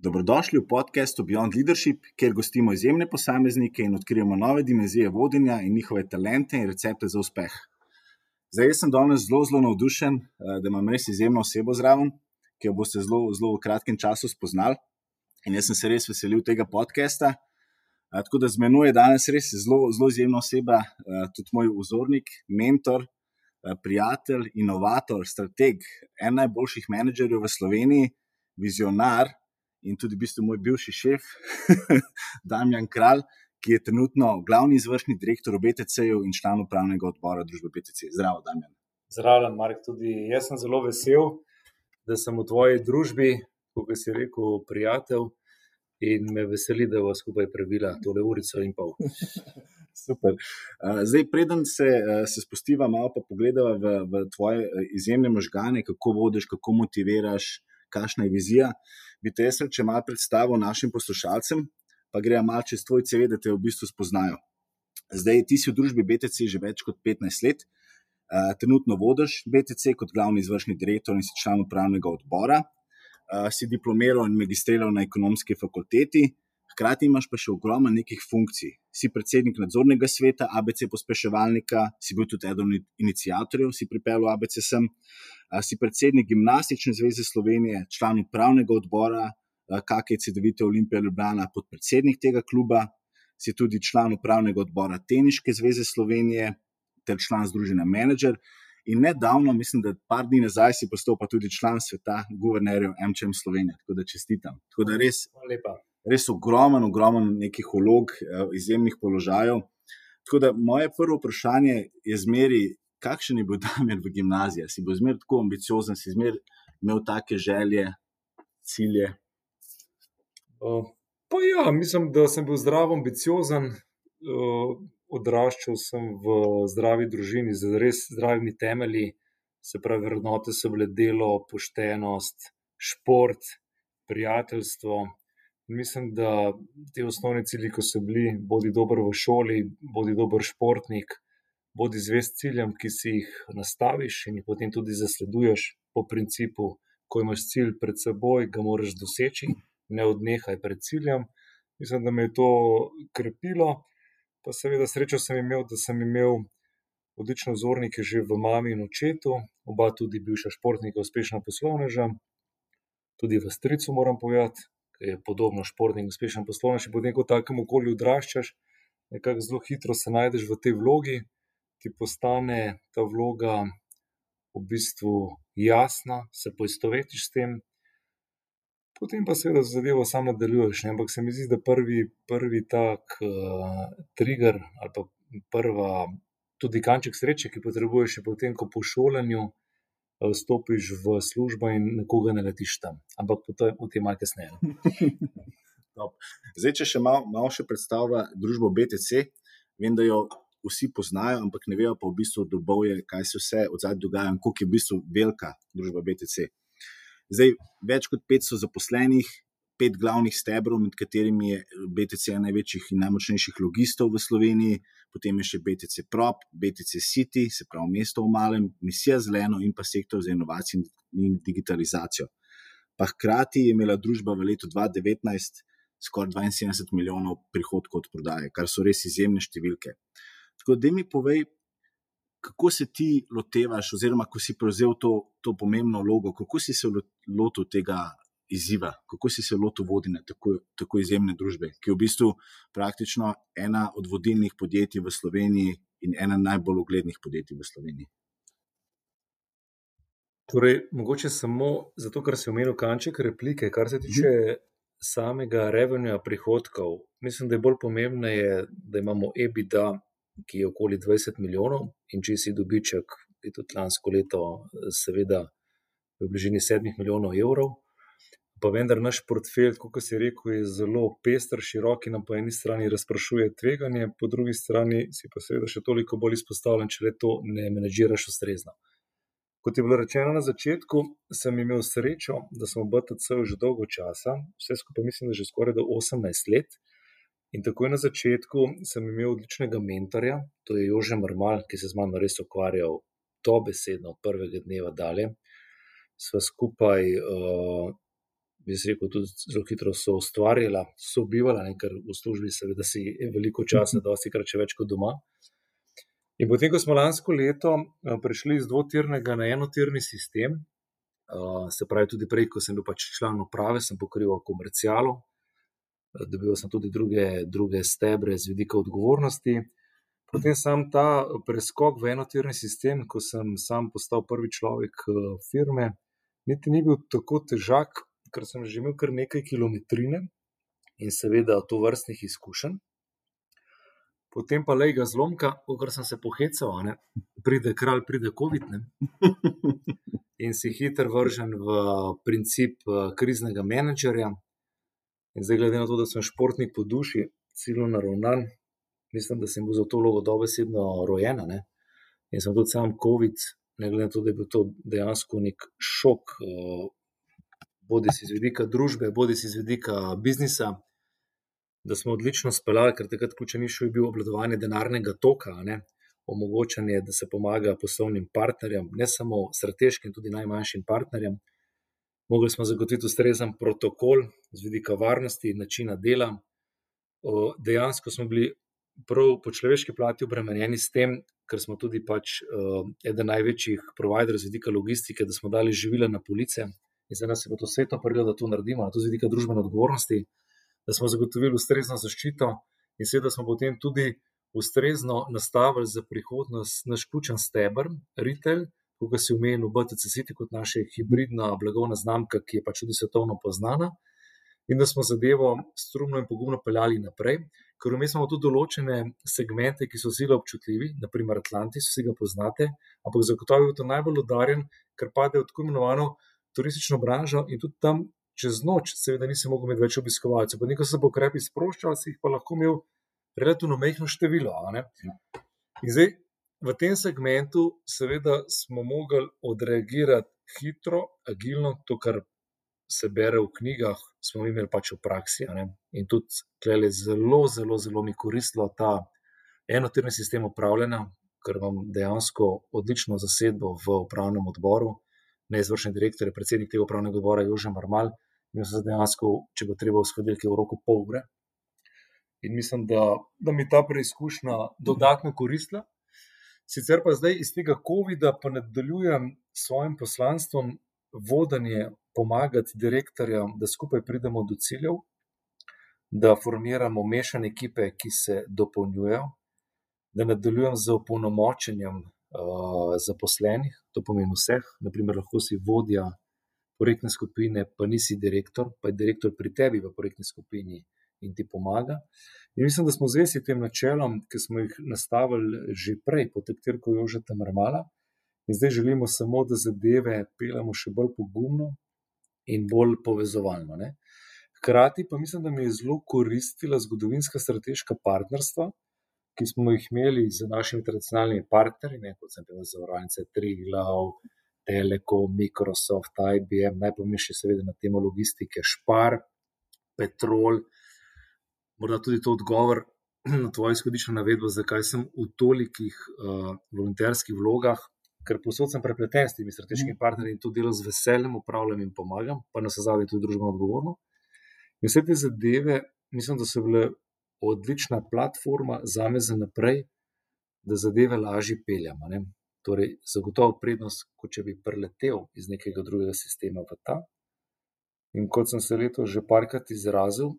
Dobrodošli v podkastu Beyond Leadership, kjer gostimo izjemne posameznike in odkrijemo nove dimenzije vodenja in njihove talente in recepte za uspeh. Zdaj, jaz sem danes zelo, zelo navdušen, eh, da imam res izjemno osebo zraven, ki jo boste zelo, zelo v kratkem času spoznali. In jaz sem se res veselil tega podcasta. Eh, tako da z menoj je danes res zelo, zelo izjemna oseba, eh, tudi moj vzornik, mentor, prijatelj, inovator, strateg, en najboljših menedžerjev v Sloveniji, vizionar in tudi v bistvu moj bivši šef, Damjan Kralj, ki je trenutno glavni izvršni direktor BTC-jev in član upravnega odbora družbe BTC. Zdravo, Damjan. Zdravo, Mark. Tudi jaz sem zelo vesel, da sem v tvoji družbi, kot si rekel, prijatelj. In me veseli, da bo skupaj prebila tole urico in pol. Super. Zdaj, preden se, se spustiva, malo pa pogledava v, v tvoje izjemne možgane, kako vodiš, kako motiviraš, kakšna je vizija. Bi te jaz, če malo predstavil našim poslušalcem, pa grejo malo čez tvoj CV, da te v bistvu spoznajo. Zdaj, ti si v družbi BTC že več kot 15 let, uh, trenutno vodiš BTC kot glavni izvršni direktor in si član upravnega odbora, uh, si diplomiral in magistriral na ekonomski fakulteti, hkrati imaš pa še ogromno nekih funkcij. Si predsednik nadzornega sveta, ABC pospeševalnika, si bil tudi eden od inicijatorjev, si pripeljal ABC sem. Si predsednik Gimnastične zveze Slovenije, član upravnega odbora KKC Devite Olimpije Ljubljana, podpredsednik tega kluba, si tudi član upravnega odbora Teniške zveze Slovenije ter član Združenja Manager. In nedavno, mislim, da par dni nazaj si postal pa tudi član sveta guvernerjev MČM Slovenije. Tako da čestitam. Tako da res, res ogromen, ogromen nekih vlog, izjemnih položajev. Tako da moje prvo vprašanje je zmeri, kakšen je bil Damien v gimnaziji? Si bil zmeraj tako ambiciozen, si zmeraj imel take želje, cilje? Uh, pa ja, mislim, da sem bil zdrav, ambiciozen. Uh, odraščal sem v zdravi družini z res zdravimi temelji, se pravi, vrednote so bile delo, poštenost, šport, prijateljstvo. Mislim, da te osnovne cilje, ko so bili, bodi dober v šoli, bodi dober športnik, bodi zvest ciljem, ki si jih nastaviš in jih potem tudi zasleduješ po principu, ko imaš cilj pred seboj, ga moraš doseči, ne odnehaj pred ciljem. Mislim, da me je to krepilo, pa seveda srečo sem imel, da sem imel odlične vzornike že v mami in očetu, oba tudi bivša športnika, uspešna poslovneža, tudi v stricu moram povedati, je podobno športnik, uspešen poslovnež, in potem, ko v takem okolju odraščaš, nekako zelo hitro se najdeš v tej vlogi ti postane ta vloga v bistvu jasna, se poistovetiš s tem, potem pa seveda zadevo sam nadaljuješ. Ne? Ampak se mi zdi, da prvi, prvi tak uh, trigger ali pa prva, tudi kanček sreče, ki potrebuješ, je potem, ko po šolanju uh, stopiš v službo in nekoga ne letiš tam. Ampak to je v tem malce kasneje. No. Zdaj, če še malo mal predstavlja družbo BTC, vem, da jo vsi poznajo, ampak ne vejo pa v bistvu dobovje, kaj se vse od zadaj dogaja in koliko je v bistvu velika družba BTC. Zdaj, več kot 500 zaposlenih, pet glavnih stebrov, med katerimi je BTC največjih in najmočnejših logistov v Sloveniji, potem je še BTC Prop, BTC City, se pravi mesto v malem, misija zeleno in pa sektor za inovacijo in digitalizacijo. Pa hkrati je imela družba v letu 2019 skoraj 72 milijonov prihodkov od prodaje, kar so res izjemne številke. Tako da mi povej, kako se ti lotevaš, oziroma ko si prevzel to, to pomembno vlogo, kako si se lotil tega izziva, kako si se lotil vodenja tako, tako izjemne družbe, ki je v bistvu praktično ena od vodilnih podjetij v Sloveniji in ena najbolj uglednih podjetij v Sloveniji. Torej, mogoče samo zato, ker si omenil kanček replike, kar se tiče mhm. samega revenja prihodkov. Mislim, da je bolj pomembno, da imamo EBITDA ki je okoli 20 milijonov, in če si dobiček, je tudi lansko leto, seveda, v bližini 7 milijonov evrov. Pa vendar naš portfelj, kot si rekel, je zelo pester, širok in po eni strani razprašuje tveganje, po drugi strani si pa seveda še toliko bolj izpostavljen, če le to ne menedžiraš ustrezno. Kot je bilo rečeno na začetku, sem imel srečo, da sem v BTC že dolgo časa, vse skupaj mislim, da že skoraj 18 let. In takoj na začetku sem imel odličnega mentorja, to je Jože Mrmal, ki se z mano res ukvarjal to besedno od prvega dneva dalje. Sva skupaj uh, bi se rekel, tudi zelo hitro so ustvarjala, so bivala, ne, ker v službi seveda si veliko časa, dosti krat še več kot doma. In potem, ko smo lansko leto eh, prišli iz dvotirnega na enotirni sistem, uh, se pravi, tudi prej, ko sem bil pač član uprave, sem pokrival komercijalo, dobil sem tudi druge, druge stebre z vidika odgovornosti. Potem sam ta preskok v enotirni sistem, ko sem sam postal prvi človek firme, niti ni bil tako težak, ker sem že imel kar nekaj kilometrine in seveda to vrstnih izkušenj. Potem pa le ga zlomka, ker sem se pohecal, ne? pride kralj, pride COVID. Ne? In si hiter vržen v princip eh, kriznega menedžerja. In zdaj, glede na to, da sem športnik po duši, ciljno naravnan, mislim, da sem bil za to logo dobesedno rojen. In sem tudi sam COVID, ne glede na to, da je bil to dejansko nek šok, eh, bodi si iz vidika družbe, bodi si iz vidika biznisa, da smo odlično speljali, ker takrat ključen išel je bil obvladovanje denarnega toka, ne? omogočanje, da se pomaga poslovnim partnerjem, ne samo strateškim, tudi najmanjšim partnerjem. Mogli smo zagotoviti ustrezen protokol z vidika varnosti in načina dela. Dejansko smo bili prav po človeški plati obremenjeni s tem, ker smo tudi pač eden največjih providerjev z vidika logistike, da smo dali živila na police in za nas je to sveto prilo, da to naredimo, tudi z vidika družbene odgovornosti, da smo zagotovili ustrezno zaščito in seveda smo potem tudi ustrezno nastavili za prihodnost naš ključen stebr, retail, kot si omenil, BTC City kot naša hibridna blagovna znamka, ki je pač tudi svetovno poznana. In da smo zadevo strumno in pogumno peljali naprej, ker imamo tudi določene segmente, ki so zelo občutljivi, naprimer Atlantis, vsi ga poznate, ampak zagotovo je to najbolj udaren, ker pade v tako imenovano turistično branžo in tudi tam čez noč, seveda, nisem mogel imeti več obiskovalcev. Nekaj se bo ukrepi sproščal, si jih pa lahko imel relativno mehko število. In zdaj v tem segmentu, seveda, smo mogli odreagirati hitro, agilno, to, kar se bere v knjigah, smo imeli pač v praksi. In tudi, klej, zelo, zelo, zelo mi koristilo ta enotirni sistem upravljanja, ker imam dejansko odlično zasedbo v upravnem odboru neizvršni direktor, je predsednik tega upravnega odbora Jožem Marmal, in se dejansko, če bo treba, uskladil v roku pol ure. In mislim, da, da mi ta preizkušnja dodatno koristila. Sicer pa zdaj iz tega COVID-a pa nadaljujem s svojim poslanstvom vodenje, pomagati direktorjem, da skupaj pridemo do ciljev, da formiramo mešane ekipe, ki se dopolnjujejo, da nadaljujem z opolnomočenjem zaposlenih, to pomeni vseh, naprimer, lahko si vodja projektne skupine, pa nisi direktor, pa je direktor pri tebi v projektni skupini in ti pomaga. In mislim, da smo zvesti tem načelom, ki smo jih nastavili že prej, pod taktirko Jožeta Mrmala, in zdaj želimo samo, da zadeve peljemo še bolj pogumno in bolj povezovalno. Ne? Hkrati pa mislim, da mi je zelo koristila zgodovinska strateška partnerstva, ki smo jih imeli z našimi tradicionalnimi partnerji, ne, kot sem rekel, zavarovalnice Triglav, Telekom, Microsoft, IBM, najpomembnejši seveda na temo logistike, Špar, Petrol. Morda tudi to odgovor na tvojo izhodiščno navedbo, zakaj sem v tolikih uh, volonterskih vlogah, ker posod sem prepleten s temi strateškimi mhm. partnerji in to delo z veseljem upravljam in pomagam, pa na vse zadnje tudi družbeno odgovorno. In vse te zadeve, mislim, da so bile odlična platforma za me za naprej, da zadeve lažje peljemo. Torej, zagotovo prednost, kot če bi preletel iz nekega drugega sistema v ta. In kot sem se letos že parkrat izrazil,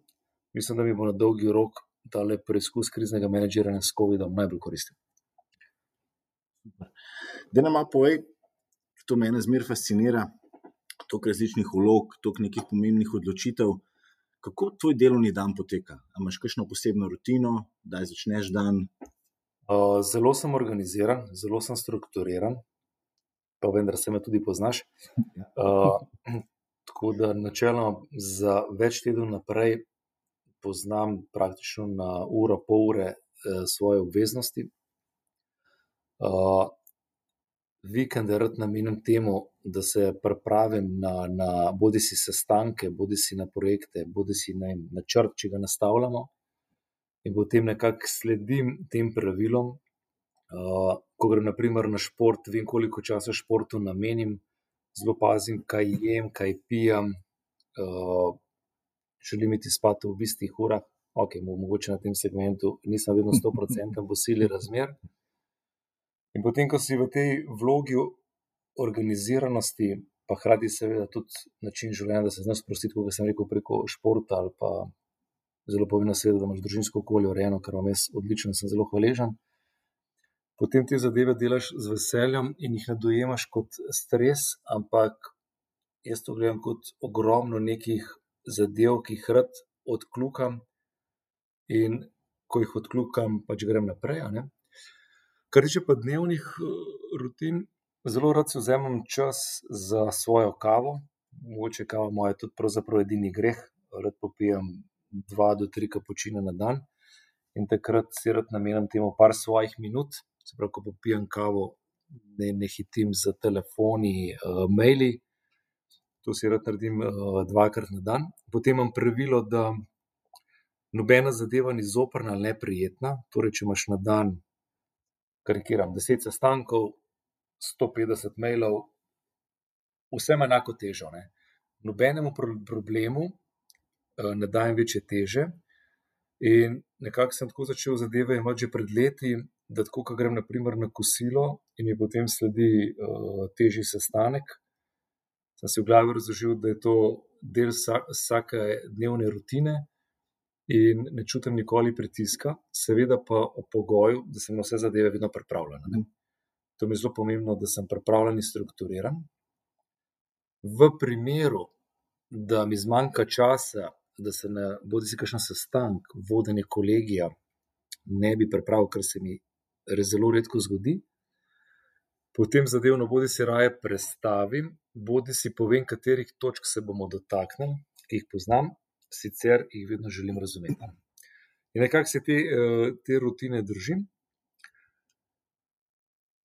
mislim, da mi bo na dolgi rok ta preizkus kriznega menedžiranja s COVID-om najbolj koristil. Da nam povej, to me zmeraj fascinira, toliko različnih vlog, toliko nekih pomembnih odločitev. Kako tvoj delovni dan poteka? Ali imaš kakšno posebno rutino, da začneš dan? Uh, zelo sem organiziran, zelo sem strukturiran, pa vendar se me tudi poznaš. Uh, tako da načeloma za več tednov naprej poznam praktično na uro, pol ure uh, svoje obveznosti. Uh, vikende rad namenim temu, da se pripravim na, na bodi si sestanke, bodi si na projekte, bodi si na načrt, če ga nastavljamo. In potem nekako sledim tem pravilom. Uh, ko grem, naprimer, na šport, vem, koliko časa športu namenim, zelo pazim, kaj jem, kaj pijem, uh, želim iti spat v istih urah. Ok, mogoče na tem segmentu nisem vedno 100% v sili razmer. In potem, ko si v tej vlogi organiziranosti, pa hkrati seveda tudi način življenja, da se znaš sprostiti, kot sem rekel, preko športa ali pa zelo pomembno, seveda, da imaš družinsko okolje urejeno, kar vam jaz odlično, sem zelo hvaležen. Potem te zadeve delaš z veseljem in jih ne dojemaš kot stres, ampak jaz to gledam kot ogromno nekih zadev, ki jih rad odkljukam in ko jih odkljukam, pač grem naprej. Kar tiče pa dnevnih rutin, zelo rad si vzamem čas za svojo kavo. Mogoče kava moja tudi pravzaprav edini greh, rad popijem dva do tri kapučine na dan. In takrat si rad namenim temu par svojih minut, se pravi, ko popijem kavo, ne, ne hitim za telefoni, uh, maili. To si rad naredim uh, dvakrat na dan. Potem imam pravilo, da nobena zadeva ni zoprna ali neprijetna. Torej, če imaš na dan, karikiram, deset sestankov, 150 mailov, vse ima enako težo. Ne? Nobenemu problemu uh, ne dajem večje teže. In nekako sem tako začel zadeve imeti že pred leti, da tako, ko grem naprimer na kosilo in mi potem sledi uh, težji sestanek, sem si v glavi razložil, da je to del vsake dnevne rutine. In ne čutim nikoli pritiska, seveda pa o pogoju, da sem na vse zadeve vedno pripravljen. Mm. To mi je zelo pomembno, da sem pripravljen in strukturiran. V primeru, da mi zmanjka časa, da se na bodi si kakšen sestanek, vodenje kolegija, ne bi pripravil, kar se mi zelo redko zgodi, potem zadevno bodi si raje prestavim, bodi si povem, katerih točk se bomo dotaknili, ki jih poznam, sicer jih vedno želim razumeti. In nekako se te, eh, te rutine držim.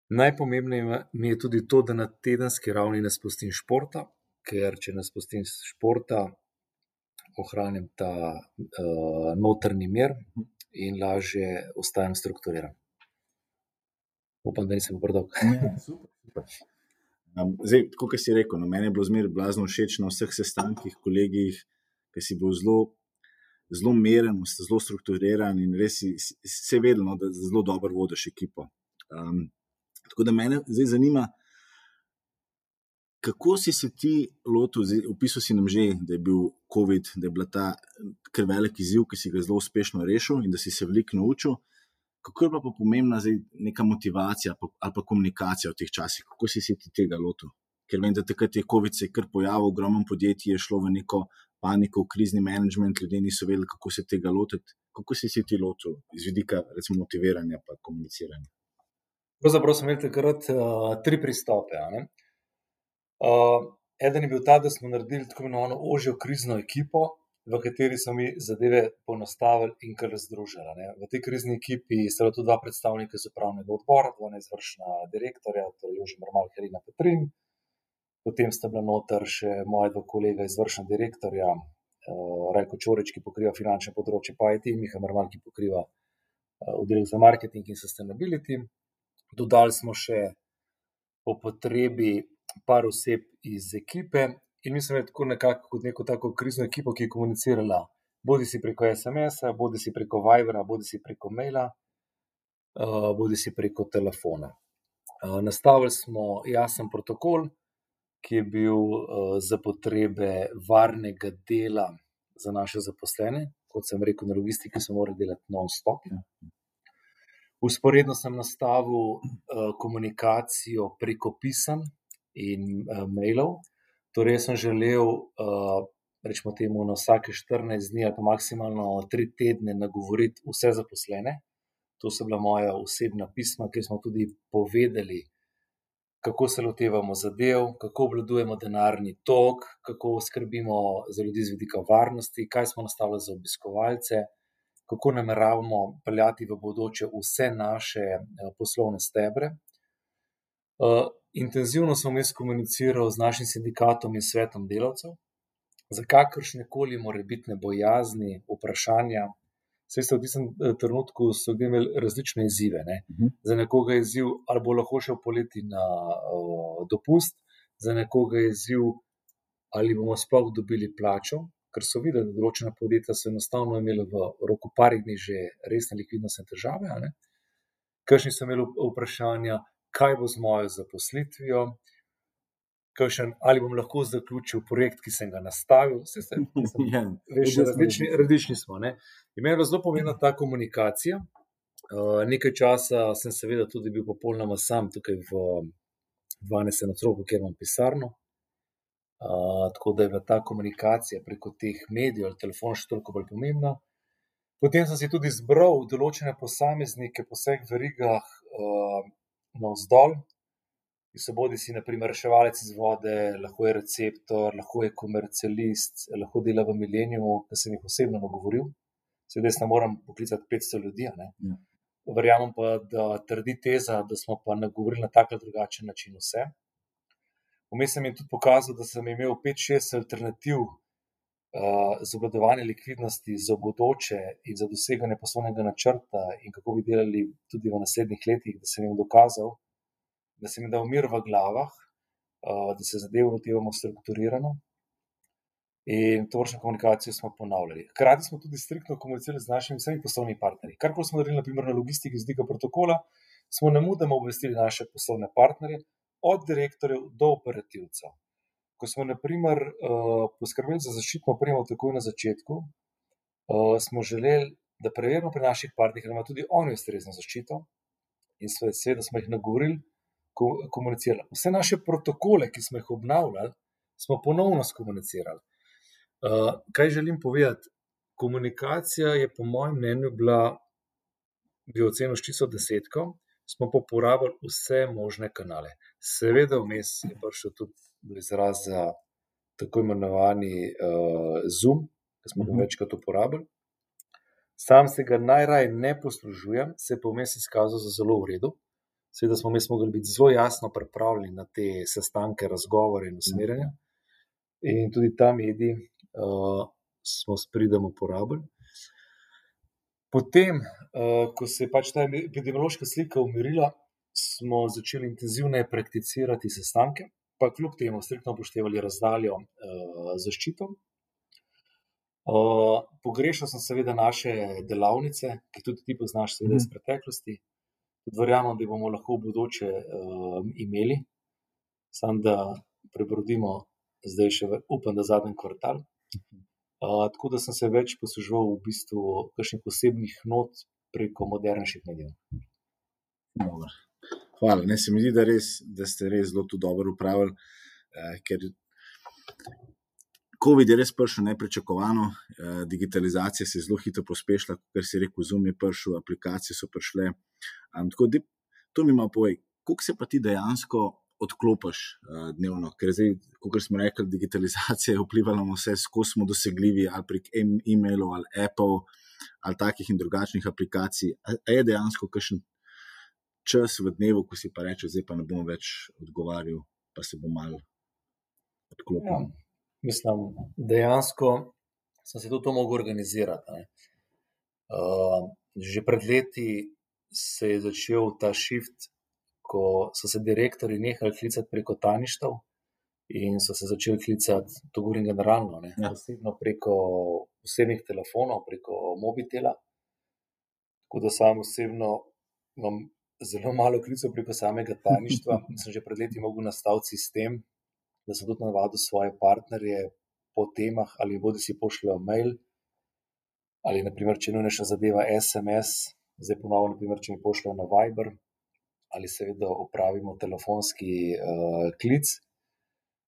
Najpomembnejše mi je tudi to, da na tedenski ravni ne spustim športa, ker če ne spustim športa, ohranim ta uh, notrni mir in lažje ostajam strukturiran. Upam, da nisem predolg. Um, zdaj, kot si rekel, no, meni je bilo zmeraj blazno všeč na vseh sestankih, kolegijih, ki si bil zelo, zelo meren, zelo strukturiran in res si, si vedel, no, da zelo dobro vodiš ekipo. Um, Tako da me zdaj zanima, kako si se ti lotil, opisal si nam že, da je bil COVID, da je bila ta kar velik izziv, ki si ga zelo uspešno rešil in da si se veliko naučil. Kako je pa pomembna zdaj neka motivacija ali pa komunikacija v teh časih, kako si se ti tega lotil? Ker vem, da takrat je COVID se kar pojavil, ogromno podjetij je šlo v neko paniko, krizni management, ljudje niso vedeli, kako se tega lotiti. Kako si se ti lotil iz vidika, recimo, motiviranja in komuniciranja? Pravzaprav smo imeli takrat uh, tri pristope. Uh, eden je bil ta, da smo naredili tako imenovano ožjo krizno ekipo, v kateri smo mi zadeve poenostavili in kar združili. Ne. V tej krizni ekipi sta tudi dva predstavnika iz upravnega odbora, dva neizvršna direktorja, torej Joži Normal, Helena Petrin. Potem sta bila noter še moja dva kolega izvršna direktorja, uh, Rajko Čorič, ki pokriva finančne področje, pa IT, Miha Normal, ki pokriva uh, oddelek za marketing in sustainability. Dodali smo še po potrebi par oseb iz ekipe, in mislim, da je tako nekako kot neko tako krizno ekipo, ki je komunicirala, bodi si preko SMS-a, bodi si preko Vibra, bodi si preko maila, uh, bodi si preko telefona. Uh, nastavili smo jasen protokol, ki je bil uh, za potrebe varnega dela za naše zaposlene. Kot sem rekel, na logistiki smo morali delati non-stop. Ja. Usporedno sem nastavil uh, komunikacijo preko pisem in uh, mailov. Torej, sem želel, uh, rečemo temu, na vsake 14 dni, ali pa maksimalno 3 tedne, nagovoriti vse zaposlene. To so bila moja osebna pisma, kjer smo tudi povedali, kako se lotevamo zadev, kako obvladujemo denarni tok, kako skrbimo za ljudi z vidika varnosti, kaj smo nastavili za obiskovalce kako nameravamo peljati v bodoče vse naše eh, poslovne stebre. Uh, intenzivno sem jaz komuniciral z našim sindikatom in svetom delavcev, za kakršne koli morebitne bojazni, vprašanja. Vse v tistem eh, trenutku so imeli različne izzive. Ne? Uh mhm. -huh. Za nekoga je izziv, ali bo lahko šel poleti na uh, dopust, za nekoga je izziv, ali bomo sploh dobili plačo, ker so videli, da določena podjetja so enostavno imela v roku parih dni že resne likvidnostne težave. Kakšni so imeli vprašanja, kaj bo z mojo zaposlitvijo, kakšen, ali bom lahko zaključil projekt, ki sem ga nastavil. Vse se Ja, Veš, različni, različni smo. Ne? In meni je zelo pomembna ta komunikacija. Uh, nekaj časa sem seveda tudi bil popolnoma sam tukaj v 12. nadstropju, kjer imam pisarno. Uh, tako da je bila ta komunikacija preko teh medijev ali telefona še toliko bolj pomembna. Potem sem si tudi izbral določene posameznike po vseh verigah uh, navzdol, ki so bodi si, naprimer, reševalec iz vode, lahko je receptor, lahko je komercialist, lahko dela v Mileniumu, ki sem jih osebno nagovoril. Seveda, jaz ne morem poklicati 500 ljudi. Ja. Verjamem pa, da trdi teza, da smo pa nagovorili na tak ali drugačen način vse. Vmes sem jim tudi pokazal, da sem imel 5-6 alternativ uh, za obvladovanje likvidnosti za bodoče in za doseganje poslovnega načrta, in kako bi delali tudi v naslednjih letih, da sem jim dokazal, da sem jim dal mir v glavah, uh, da se zadevo lotevamo strukturirano. In to vrstno komunikacijo smo ponavljali. Hkrati smo tudi striktno komunicirali z našimi vsemi poslovnimi partnerji. Kar smo naredili, naprimer, na logistiki z tega protokola, smo ne mudoma obvestili naše poslovne partnerje, od direktorjev do operativcev. Ko smo, naprimer, uh, poskrbeli za zaščitno opremo takoj na začetku, uh, smo želeli, da preverimo pri naših partnerjih, da imajo tudi oni ustrezno zaščito, in seveda smo jih nagovorili, komunicirali. Vse naše protokole, ki smo jih obnavljali, smo ponovno skomunicirali. Uh, kaj želim povedati? Komunikacija je, po mojem mnenju, bila, bi ocenil s čisto desetko, smo pa uporabili vse možne kanale. Seveda, vmes je prišel tudi do izraza tako imenovani uh, Zoom, ki smo ga Mhm. večkrat uporabili. Sam se ga najraje ne poslužujem, se pa vmes izkazal za zelo v redu. Seveda smo vmes mogli biti zelo jasno pripravljeni na te sestanke, razgovore in usmerjanja. In tudi ta medij uh, smo s pridom uporabili. Potem, uh, ko se je pač ta epidemiološka slika umirila, smo začeli intenzivneje prakticirati sestanke, pa kljub temu striktno upoštevali razdaljo uh, zaščito. Uh, pogrešal sem seveda naše delavnice, ki tudi ti poznaš, seveda iz preteklosti. Tudi verjamem, da bomo lahko v bodoče uh, imeli, samo da prebrodimo zdaj še, upam, da zadnji kvartal. Uh, tako da sem se več posluževal v bistvu kakšnih posebnih not preko modernejših medijev. Dobro. Hvala. Ne, se mi zdi, da, res, da ste res zelo to dobro upravili, eh, ker COVID je res prišel neprečakovano, eh, digitalizacija se je zelo hitro pospešila, ker si rekel, Zoom je prišel, aplikacije so prišle. Um, tako da to mi malo povej, koliko se pa ti dejansko odklopiš uh, dnevno, ker zdaj, kot smo rekli, digitalizacija je vplivala na vse, skozi smo dosegljivi ali prek em- e-mailov ali Apple ali takih in drugačnih aplikacij. A, je dejansko kakšen čas v dnevu, ko si pa reče, zdaj pa ne bom več odgovarjal, pa se bom malo odklopil. Ja, mislim, dejansko sem se tudi to mogel organizirati. ne. Uh, že pred leti se je začel ta shift, ko so se direktori nehali klicati preko tajništev in so se začeli klicati, to govorim generalno, ne, Ja. osebno preko osebnih telefonov, preko mobitela. Tako da sam osebno imam zelo malo klicev preko samega tajništva. sem že pred leti mogel nastaviti sistem, da sem tudi navadil svoje partnerje po temah, ali bodi si pošljajo mail, ali naprimer, če nujnejša zadeva SMS, zdaj ponovno, naprimer, če mi pošljajo na Viber, ali seveda opravimo telefonski uh, klic.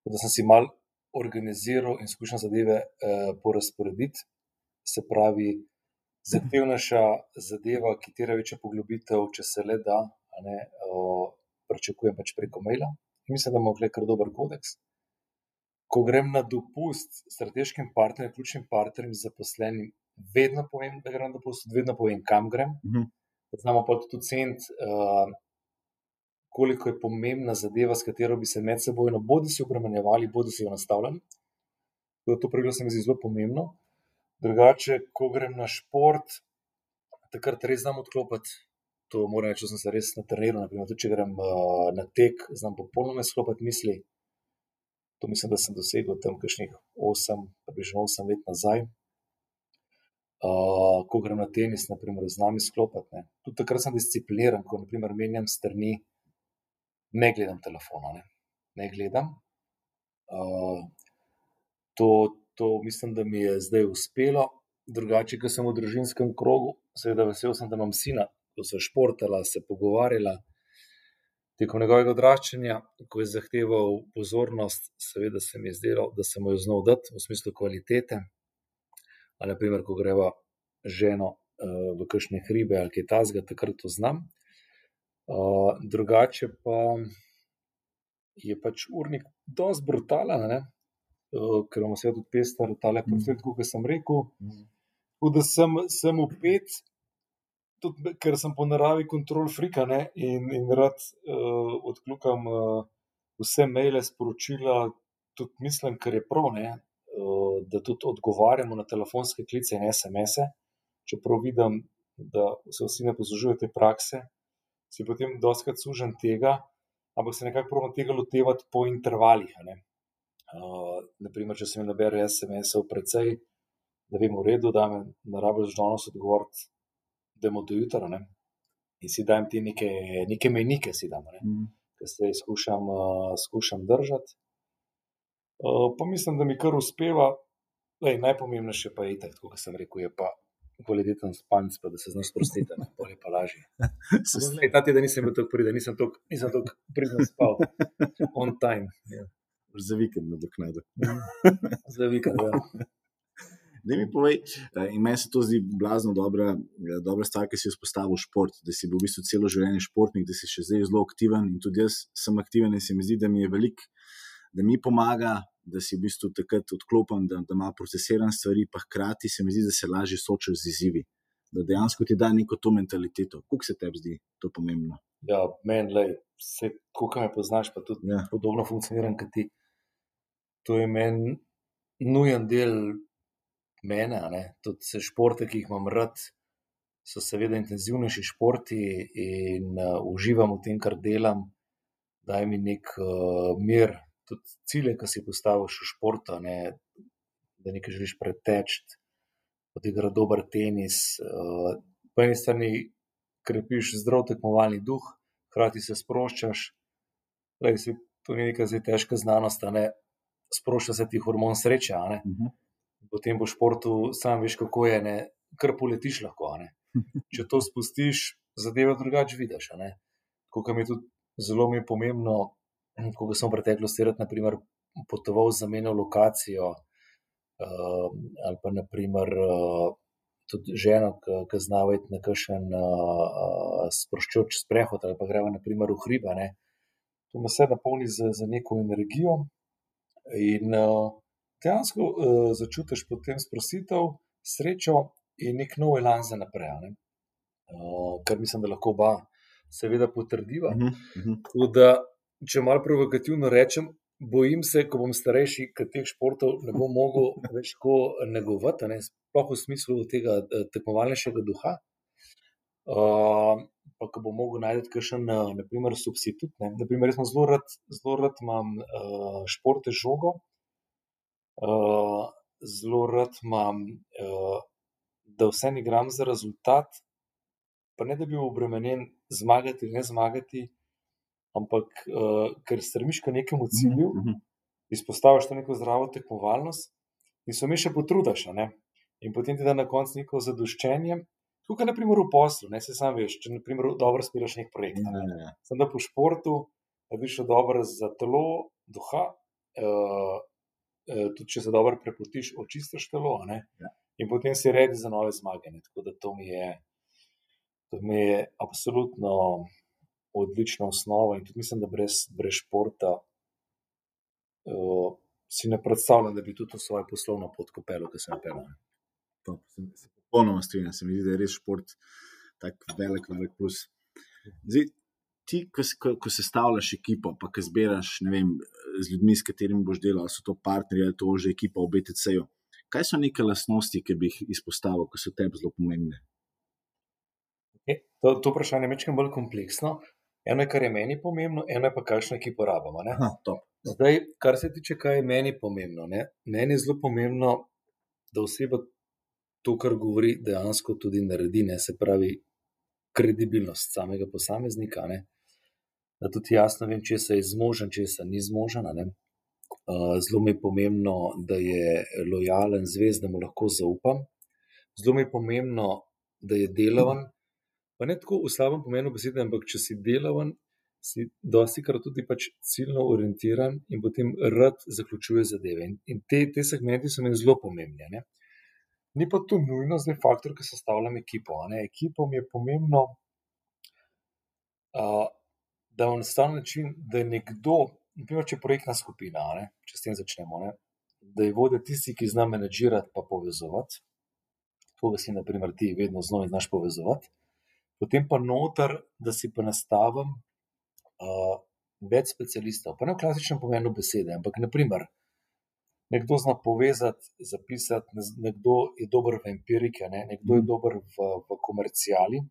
Da sem si mal organiziral in skušal zadeve uh, porazporediti. Se pravi, zahtevnejša zadeva, ki tera večjo poglobitev, če se le da, ne, uh, pričakujem pač preko maila. In mislim, da imamo kar dober kodeks. Ko grem na dopust strateškim partnerjem, ključnim partnerjem, zaposlenim, vedno povem, da grem na dopust, vedno povem, kam grem. Mhm. Da znamo pa tudi oceniti, uh, koliko je pomembna zadeva, s katero bi se med sebojno bodi si obremenjevali, bodi si jo nastavljali. Da To pravilo se mi zdi zelo pomembno. Drugače, ko grem na šport, takrat res znam odklopiti. To moram reči, da sem se res natreniral. Naprimer, tudi če grem uh, na tek, znam popolnoma izklopiti misli. To mislim, da sem dosegel tam kakšnih 8, približno 8 let nazaj. Uh, ko grem na tenis, naprimer, z nami sklopiti. Tudi takrat sem discipliniran, ko naprimer, menjam strani, ne gledam telefona, ne, ne gledam. Uh, to, to mislim, da mi je zdaj uspelo. Drugače, ker sem v družinskem krogu, seveda vesel sem, da imam sina, ko so športala, se pogovarjala. Tekom njegovega odraščanja, ko je zahteval pozornost, seveda se mi je zdelo, da se mu je znal dati v smislu kvalitete. Ali, naprimer, ko greva ženo uh, v kakšne hribe ali kaj tasga, takrat to znam. Uh, drugače pa je pač urnik dosti brutalen, uh, ker imamo vse tudi pestar, tale posvet, kot sem rekel. Tako da sem, sem upet, tudi ker sem po naravi kontrol frika ne, in, in rad uh, odkljukam uh, vse maile, sporočila, tudi mislim, ker je prav, ne, uh, da tudi odgovarjamo na telefonske klice in SMS-e. Čeprav vidim, da se vsi ne poslužujejo te prakse, si potem doskrat sužen tega, ampak se nekako pravim tega lotevati po intervalih. Uh, naprimer, če se mi nabere SMS-ov precej, da vem, v redu, da me ne rabiš danes odgovoriti imamo do jutra. Ne? In si dajem ti neke, neke menike, si damo, mm. ki se jih skušam, uh, skušam držati. Uh, pa mislim, da mi kar uspeva. Lej, najpomembnejše pa je itak, kot sem rekel, je pa kvaliteten spanc, pa da se znaš sprostiti, ne pa je pa lažje. Ta teden nisem bil tako priden, nisem tako priden spal, on time. Yeah. Ja. Za vikend na doknadu. Za vikend, ja. Da mi povej, eh, in meni se to zdi blazno dobra, eh, dobra stvar, ki si vzpostavil šport, da si bil v bistvu celo življenje športnik, da si še zdaj zelo aktiven in tudi jaz sem aktiven in se mi zdi, da mi je velik, da mi pomaga, da si v bistvu takrat odklopen, da, da ima procesiran stvari, pa hkrati se mi zdi, da se lažje soočaš z izzivi. Da dejansko ti da neko to mentaliteto. Kako se tebi zdi to pomembno? Ja, meni, ko kaj me poznaš, pa tudi ja. podobno funkcioniram kot ti. To je meni nujen del mene, ne, tudi športe, ki jih imam rad, so seveda intenzivnejši športi in uh, uživam v tem, kar delam, da mi nek uh, mir, tudi cilje, ki si postaviš v športu, ne, da nekaj želiš preteči, odigrati dober tenis. Uh, po eni strani krepiš zdrav tekmovalni duh, hkrati se sproščaš. Lej, si, to ni neka zdaj težka znanost. Sprošča se ti hormon sreče. Uh -huh potem v športu sam veš, kako je, ne, kar poletiš lahko. Ne. Če to spustiš, zadeve drugače vidiš. Tako mi je tudi zelo mi je pomembno, ko sem v preteklosti rad, naprimer, potoval za menjo lokacijo uh, ali pa naprimer. Uh, Tudi žena, ki znava iti na kakšen uh, sproščujoč sprehod, ali pa gremo naprimer v hribe. Ne. To me vse napolni z, z neko energijo. In uh, dejansko uh, začutiš potem sprostitev, srečo in nek nov elan za naprej. Uh, kar mislim, da lahko oba, seveda, potrdiva. Uh -huh, uh -huh. Da, če malo provokativno rečem, bojim se, ko bom starejši, da teh športov ne bom mogel več tako negovati, ne? sploh v smislu tega eh, tekmovalnejšega duha. Uh, pa, ko bom mogel najti kakšen, naprimer, substitut. Ne? Naprimer, jaz zelo rad, zelo rad imam uh, športe žogo, uh, zelo rad imam, uh, da vse igram za rezultat, pa ne da bi bil obremenjen zmagati ali ne zmagati, ampak uh, ker stremiš k nekemu mhm, cilju, uh -huh. izpostaviš to neko zdravo tekmovalnost in so mi še potrudaš. In potem ti da na koncu neko zadoščenje. Tukaj, na primer, v poslu, ne se sam veš, če naprimer, dobro spiraš nek projekt. Ne, ne, ne. Sem da po športu, da bi šel dobro za telo, duha, uh, tudi če se dobro prepotiš, očistiš telo. Ja. In potem si redi za nove zmage. Ne? Tako da to mi, je, to mi je absolutno odlična osnova. In tudi mislim, da brez, brez športa uh, si ne predstavljam, da bi tudi to svoje poslovno pot kopelo, ki se je pelalo. Popolnoma strinjam, se mi zdi, da je res šport tako velik, velik plus. Zdaj, ti, ko, ko, ko sestavljaš ekipo, pa ki zbiraš vem, z ljudmi, s katerimi boš delal, so to partnerji ali to že ekipa v BTC-ju. Kaj so neke lastnosti, ki bi jih izpostavil, ki so tebi zelo pomembne? E, to, to vprašanje je nekaj bolj kompleksno. Eno je, kar je meni pomembno, eno je pa, kakšno ekipo rabimo. Aha, top. Zdaj, kar se tiče, kaj je meni pomembno. Ne? Meni je zelo pomembno, da oseba to, kar govori, dejansko tudi naredi, ne? se pravi, kredibilnost samega posameznika. Ne? Da tudi jasno vem, če se je zmožen, če se ni zmožen. Zelo mi je pomembno, da je lojalen, zvest, da mu lahko zaupam. Zelo mi je pomembno, da je delaven. Pa ne tako v slabem pomenu besede, ampak če si delaven, si dosti krat tudi pač ciljno orientiran in potem rad zaključuje zadeve. In, in te, te segmenti so meni zelo pomembni. Ne? Ni pa to nujno zdaj faktor, ki sestavljam ekipo. Ne? Ekipo mi je pomembno, uh, da je na način, da je nekdo, naprimer, če je projektna skupina, ne? če s tem začnemo, ne? da je vodja tisti, ki zna menedžirati pa povezovati. To, da si, naprimer, ti vedno znova znaš povezovati. Potem pa noter, da si pa nastavim uh, več specialistov, pa ne v klasičnem pomenu besede, ampak naprimer, nekdo zna povezati, zapisati, nekdo je dober v empiriki, ne? nekdo je mhm. dober v, v komercijali.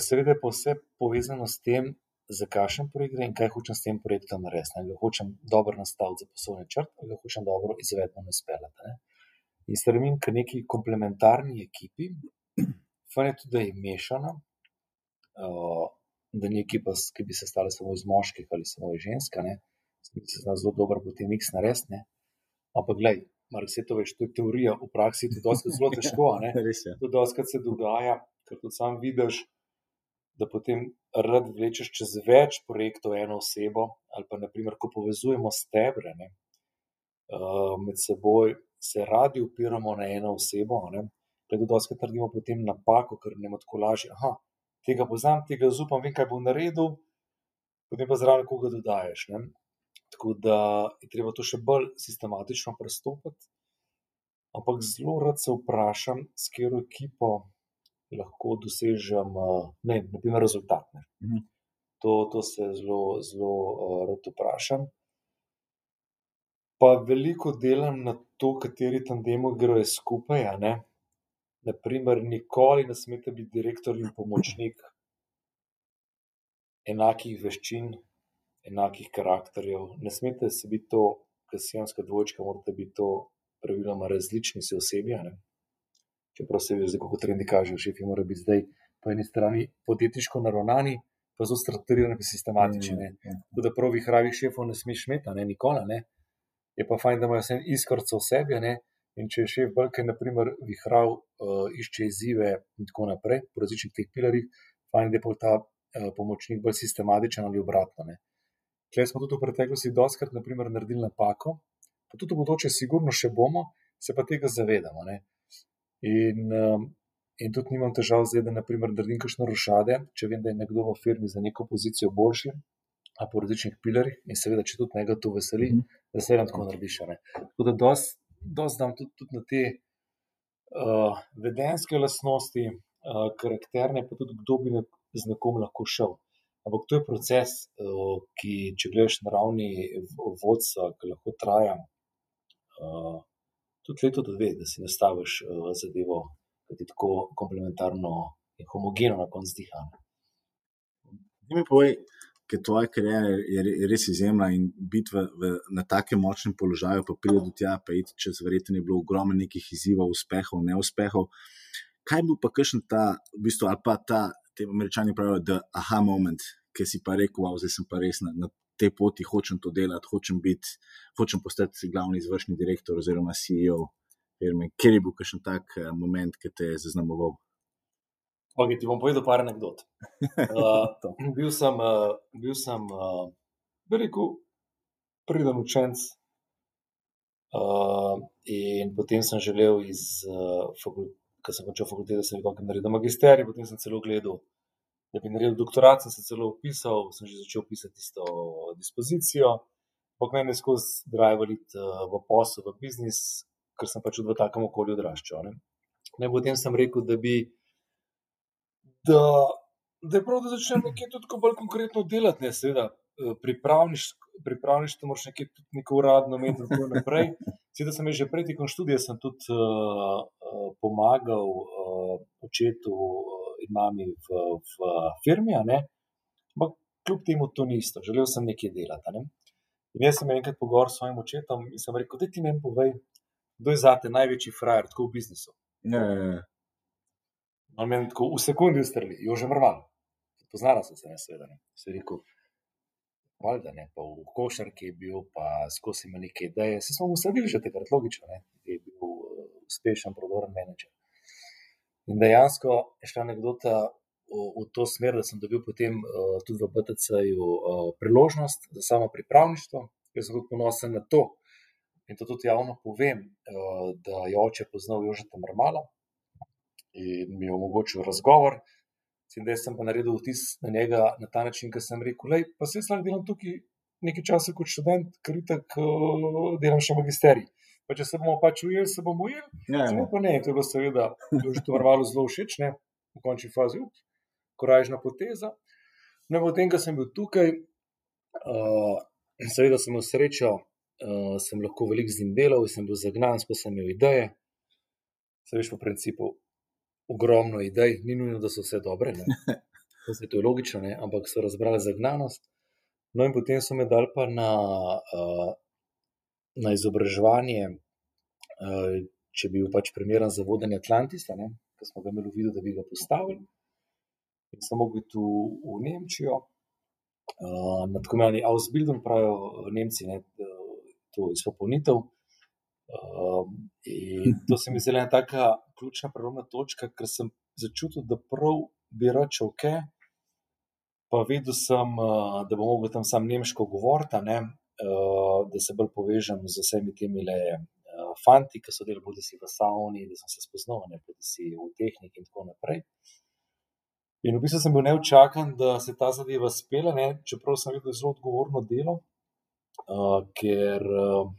Seveda je pa vse povezano s tem, za kakšen projekt gre in kaj hočem s tem projektom narediti. Ali hočem dobro nastaviti za poslovni črt, ali hočem dobro izvedno naspeljati. In stremim k neki komplementarni ekipi, fajn je tudi, da je mešana, da ni ekipa, ki bi se stala samo iz moških ali samo iz žensk, ki se zna zelo dobro potem miks narediti. Ampak, gledaj, mar se to veš, to je teorija, v praksi je to zelo težko. To dosti se dogaja, ker tudi sam vidiš, da potem rad vlečeš čez več projektov eno osebo, ali pa naprimer, ko povezujemo stebre ne, uh, med seboj, se radi upiramo na eno osebo. Ne, Ker dosti trdimo potem napako, ker ne moremo tako lažje. Tega poznam, tega zaupam, vem, kaj bo naredil, potem pa zraven koga dodaješ. Ne? Tako da je treba to še bolj sistematično pristopiti. Ampak zelo rad se vprašam, s katero ekipo lahko dosežem, ne vem, naprimer, rezultat. Mhm. To, to se zelo, zelo uh, rad vprašam. Pa veliko delam na to, kateri tandemo grejo skupaj. Naprimer, nikoli ne smete biti direktor in pomočnik enakih veščin, enakih karakterjev. Ne smete se biti to, kar si jamska dvojčka, morate biti to praviloma različni se osebi. Čeprav se vidi, kako trendi kažejo, šefi morajo biti zdaj po eni strani podjetniško naravnani, pa zelo strukturirani, pa sistematični. Mm, mm. Tako da pravi, hravi šefov ne smeš imeti, ne nikoli. Ne? Je pa fajn, da imajo vse iskrce v sebi, ne? In če je šef Balke, naprimer, vihral, uh, išče izzive in tako naprej, po različnih teh pilarjih, fajn, da je pa ta uh, pomočnik bolj sistematičen ali obratno. Klej smo tudi v preteklosti doskrat, naprimer, naredili napako, pa tudi v bodoče, sigurno še bomo, se pa tega zavedamo. In, um, in tudi nimam težav zdaj, da naprimer, naredim kakšno rošade, če vem, da je nekdo v firmi za neko pozicijo boljši. A po različnih pilarjih, in seveda, če tudi nekaj to veseli, mm -hmm. da se lahko narediš. Tako da, dosti dozdam tudi, tudi na te uh, vedenske lastnosti, uh, karakterne, pa tudi kdo bi z nekom lahko šel. Ampak to je proces, uh, ki, če gledaš na ravni vodstva, ki lahko traja uh, tudi leto, da dve, da si nastaviš uh, zadevo, da ti tako komplementarno in homogeno na koncu dihane. Mi povej, ker tvoja karijera je res izjemna in biti v, v, na takem močnem položaju, pa pride do tja, pa iti čez verjetno je bilo ogromno nekih izzivov, uspehov, neuspehov. Kaj bi pa kakšen ta, v bistvu, ali pa ta, te američani pravijo, da aha moment, ki si pa rekel, wow, zdaj sem pa res na, na tej poti, hočem to delati, hočem biti, hočem postati glavni izvršni direktor oziroma CEO. Kjer je bil kakšen tak eh, moment, ki te je zaznamoval? Okay, ti bom povedal par anegdot. Uh, bil sem, uh, bil sem uh, rekel, pridem učenc. Uh, in potem sem želel, iz, uh, ker sem končal fakulteto, da sem lahko naredil magisterij, potem sem celo gledal, da bi naredil doktorat, sem se celo upisal, sem že začel pisati isto dispozicijo. Pok meni je skozi driveriti uh, v posel, v biznis, ker sem pač v takem okolju odraščal. Ne? Ne, potem sem rekel, da bi da, da je prav, da začnem nekaj tudi bolj konkretno delati, ne seveda. Eh, pripravništvo moraš nekaj tudi neko uradno imeti in tako naprej. Seveda sem že pred tekom študija tudi uh, pomagal uh, očetu in mami v, v firmi, ne? Ampak kljub temu to ni isto, želel sem nekaj delati. Ne? In jaz sem enkrat pogovoril s svojim očetom in sem rekel, da ti meni povej, kdo je zate največji frajer, tako v biznisu. Ja, ja. On meni tako v sekundi ustreli, jo že mrval. Poznala sem se, ne, seveda. Ne. Se rekel, valjda ne, pa v košarki je bil, pa skozi ima neke ideje. Se smo mu sadili že takrat, logično, ne, je bil uh, uspešen, prodoren menedžer. In dejansko je šla anekdota v, v to smer, da sem dobil potem uh, tudi v BTC-ju uh, priložnost za samo pripravništvo. Jaz sem tudi ponosen na to. In to tudi javno povem, uh, da je oče poznal Jožeta Mrmala in mi je omogočil razgovor. Zdaj sem pa naredil vtis na njega na ta način, ker sem rekel: pa se jaz delam tukaj nekaj časa kot študent, ker tako uh, delam še magisterij. Pa če se bomo pač ujeli, se bomo ujeli. Ja, Samo ja. pa ne, to je bilo seveda že to vrvalo zelo všeč, ne, v končni fazi, up, korajžna poteza. No, potem, ko sem bil tukaj, uh, seveda sem imel srečo, uh, sem lahko veliko z njim delal, sem bil zagnan, ko sem imel ideje. Se veš, po principu, ogromno idej, ni nujno, da so vse dobre, ne. Zdaj, to je logično, ne, ampak so razbrali zagnanost. No, in potem so me dali pa na, uh, na izobraževanje, uh, če bi bil pač primeren za vodenje Atlantisa, ki smo ga imeli v vidu, da bi ga postavili. In sem mogel iti v, v Nemčijo, uh, na tako imenovani Ausbildung, pravijo Nemci, ne, to izpopolnitev. In to se mi zdi ena taka ključna prelomna točka, ker sem začutil, da prav bi rad šel kaj. Pa vedel sem, da bom mogel tam sam nemško govoriti, ne, uh, da se bolj povežem z vsemi temi le, uh, fanti, ki so delali, bodi si v savni, da sem se spoznal, ne bodi si v tehniki in tako naprej. In v bistvu sem bil neučakan, da se ta zadeva spela, ne, čeprav sem videl zelo odgovorno delo, uh, ker uh,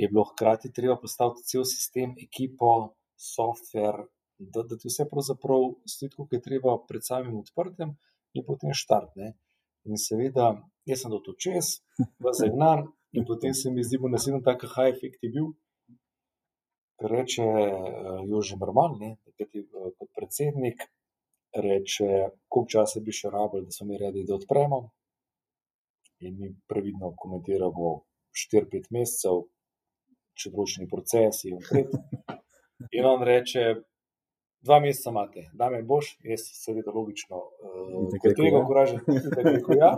je bilo hkrati treba postaviti cel sistem, ekipo, software, da, da ti vse pravzaprav stoji, kot je treba, pred samim odprtjem in potem štartne. In seveda, jaz sem to čez, v zagnan, in potem se mi zdi, da je naslednji tak high effect je bil. Ker reče uh, Jože Mrmal, ne, takrat je uh, kot predsednik, reče, koliko časa bi še rabili, da smo mi redi, da odpremo. In mi previdno komentiramo 4-5 mesecev, če določeni procesi in pet. In on reče, dva meseca imate, da me boš, jaz seveda logično, uh, kot tega koraža, tako rekel ja.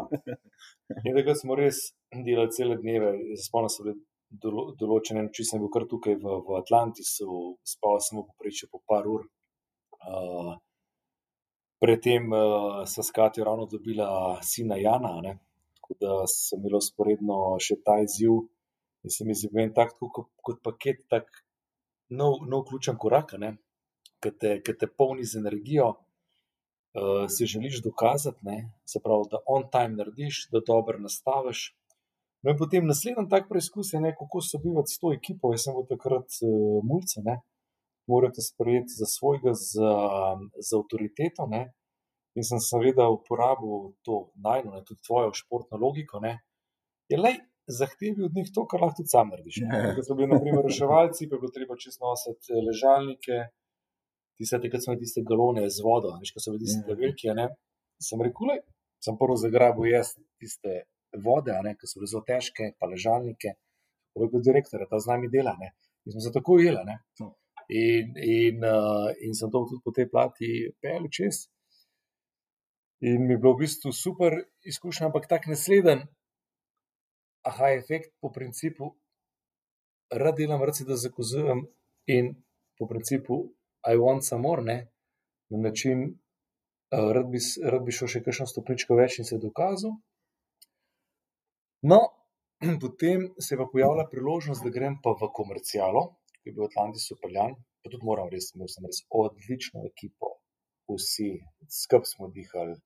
In takrat smo res delali cele dneve, se spomnim, bile dolo, določene noči, sem bil kar tukaj v, v Atlantisu, spal sem v povprečju po par ur. Uh, predtem uh, sem s Katijo ravno dobila sina Jana, ne? tako da sem imela sporedno še ta izziv. In se mi zdi, da je tako kot, kot paket, tak nov, nov ključen korak, ki te, ki te polni z energijo, uh, si želiš dokazati, ne? se pravi, da on time narediš, da dobro nastaviš. No, in potem naslednji tak preizkus je, ne, kako sobivati s to ekipo. Jaz sem bil takrat uh, mulce, ne, morate sprejeti za svojega, za, za avtoriteto. Ne, in sem seveda uporabil to najno, ne, tudi tvojo športno logiko. Ne, je le zahtevi od njih to, kar lahko tudi sam narediš. ne. Ja. Ko so bili, na primer, reševalci, pa je bilo treba čez nositi ležalnike, tiste, takrat smo imeli tiste galone z vodo, veš, ko so bili tiste Ja. velike. Ne, sem rekel, le, sem prvo zagrabil jaz tiste vode, ne, ki so bile zelo težke, pa ležalnike. Rekel direktor, ta z nami dela. Ne. In smo se tako ujeli. ne. No. In, in, uh, in sem to tudi po tej plati pel čez. In mi je bilo v bistvu super izkušnja, ampak tak naslednji, aha, efekt po principu, rad delam, rad se da zakozujem in po principu, I want some more, ne, na način, uh, rad, bi, rad bi šel še kakšno stopničko več in se dokazal. No, potem se je pa pojavila priložnost, da grem pa v komercialo, ki je bil Atlantis upeljan, pa tudi moram res, imel sem res odlično ekipo, vsi, skupaj smo dihali,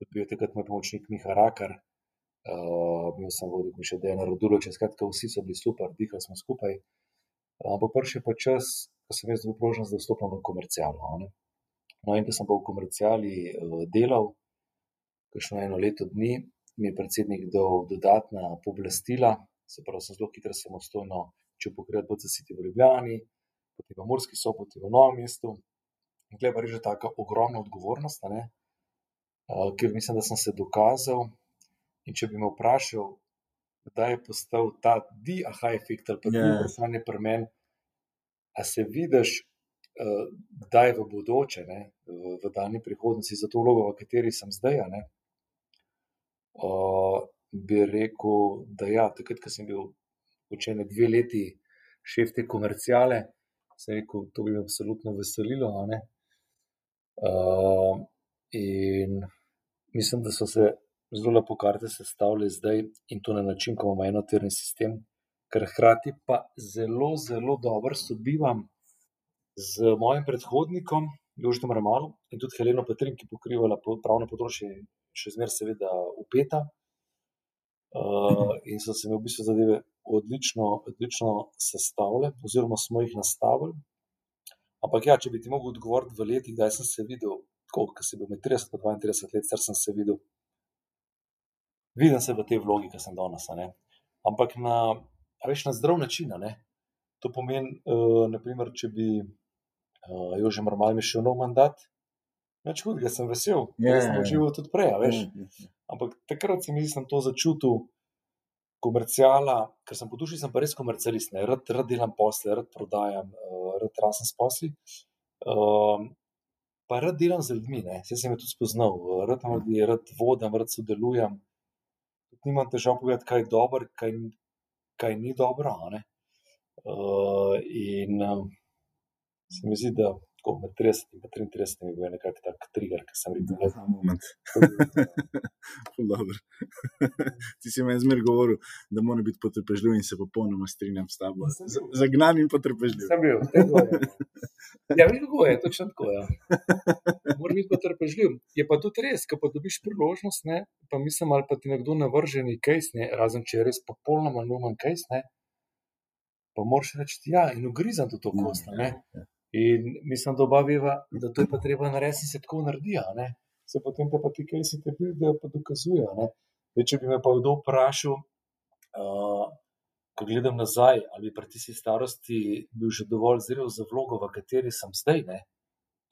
tudi bil takrat moj pomočnik Miha Rakar, uh, bil sem vodil še Dejan Rodulovič, skratka, vsi so bili super, dihali smo skupaj. Ampak prvi je pa čas, ko sem jaz dobil priložnost, da vstopim v komercialo. a ne. No, in ko sem pa v komerciali uh, delal, kakšno eno leto dni, mi je predsednik dal dodatna pooblastila, se pravi, sem zelo hitro samostojno začel pokrivati BCC v Ljubljani, potem v Murski soboti v Novem mestu. In tukaj je pa res že tako ogromna odgovornost, ne, uh, ker mislim, da sem se dokazal. In če bi me vprašal, kdaj je postal ta di-aha efekt, ali pa ti Ja. vprašanje pri meni, a se vidiš, uh, kdaj v bodoče, ne, v, v daljni prihodnosti, za to vlogo, v kateri sem zdaj. Ne, uh, bi rekel, da ja, takrat, ko sem bil učene dve leti šef te komercijale, sem rekel, to bi me absolutno veselilo. ne. Uh, in mislim, da so se zelo lepo karte sestavile zdaj in to na način, ko imamo enotirni sistem, ker hkrati pa zelo, zelo dobro sobivam z mojim predhodnikom, Jožem Ramalom in tudi Heleno Petrin, ki pokrivala po- pravno področje, še zmeraj seveda upeta. Uh, in so se mi v bistvu zadeve odlično, odlično sestavile, oziroma smo jih nastavili. Ampak ja, če bi ti mogel odgovoriti v letih, kdaj sem se videl, kot si bil med 30 in 32 let, star sem se videl, vidim se v tej vlogi, ki sem danes. Ampak na, a veš, na zdrav način. To pomeni, uh, naprimer, če bi uh, Jože Marmal mi šel nov mandat, več hudega sem vesel, Ja, ker sem ja, ja. užival tudi prej, veš. Ampak takrat sem, sem to začutil, komercijala, ker sem po duši sem pa res komercialist, ne? rad, rad delam posle, rad prodajam, uh, rad rasem s posli. Um, pa rad delam z ljudmi, ne? vse sem jih tudi spoznal, rad imam ljudi, rad vodim, rad sodelujem. Nimam težav povedati, kaj je dobro, kaj, kaj ni dobro. Uh, in um, se mi zdi, da tako med 30 in pa 33 je bil nekako tak trigger, ki sem rekel, Ta moment. da Ful dobro. Ti si meni zmer govoril, da mora biti potrpežljiv in se popolnoma strinjam s tabo. Zagnan in potrpežljiv. Sem bil. Ja, veš, kako je, točno tako je. Moram biti potrpežljiv. Je pa tudi res, ko pa dobiš priložnost, ne, pa mislim, ali pa ti nekdo navrže nekaj, ne, razen če je res popolnoma numen kajs, ne, pa moraš reči, ja, in ugrizam tudi to kost. a Ne. In mislim, da oba veva, da to je pa treba narediti in se tako naredi. Se potem te pa ti kajsi te pridejo, pa dokazujejo. če bi me pa kdo vprašal, uh, ko gledam nazaj, ali pri tisti starosti bil že dovolj zrel za vlogo, v kateri sem zdaj, ne?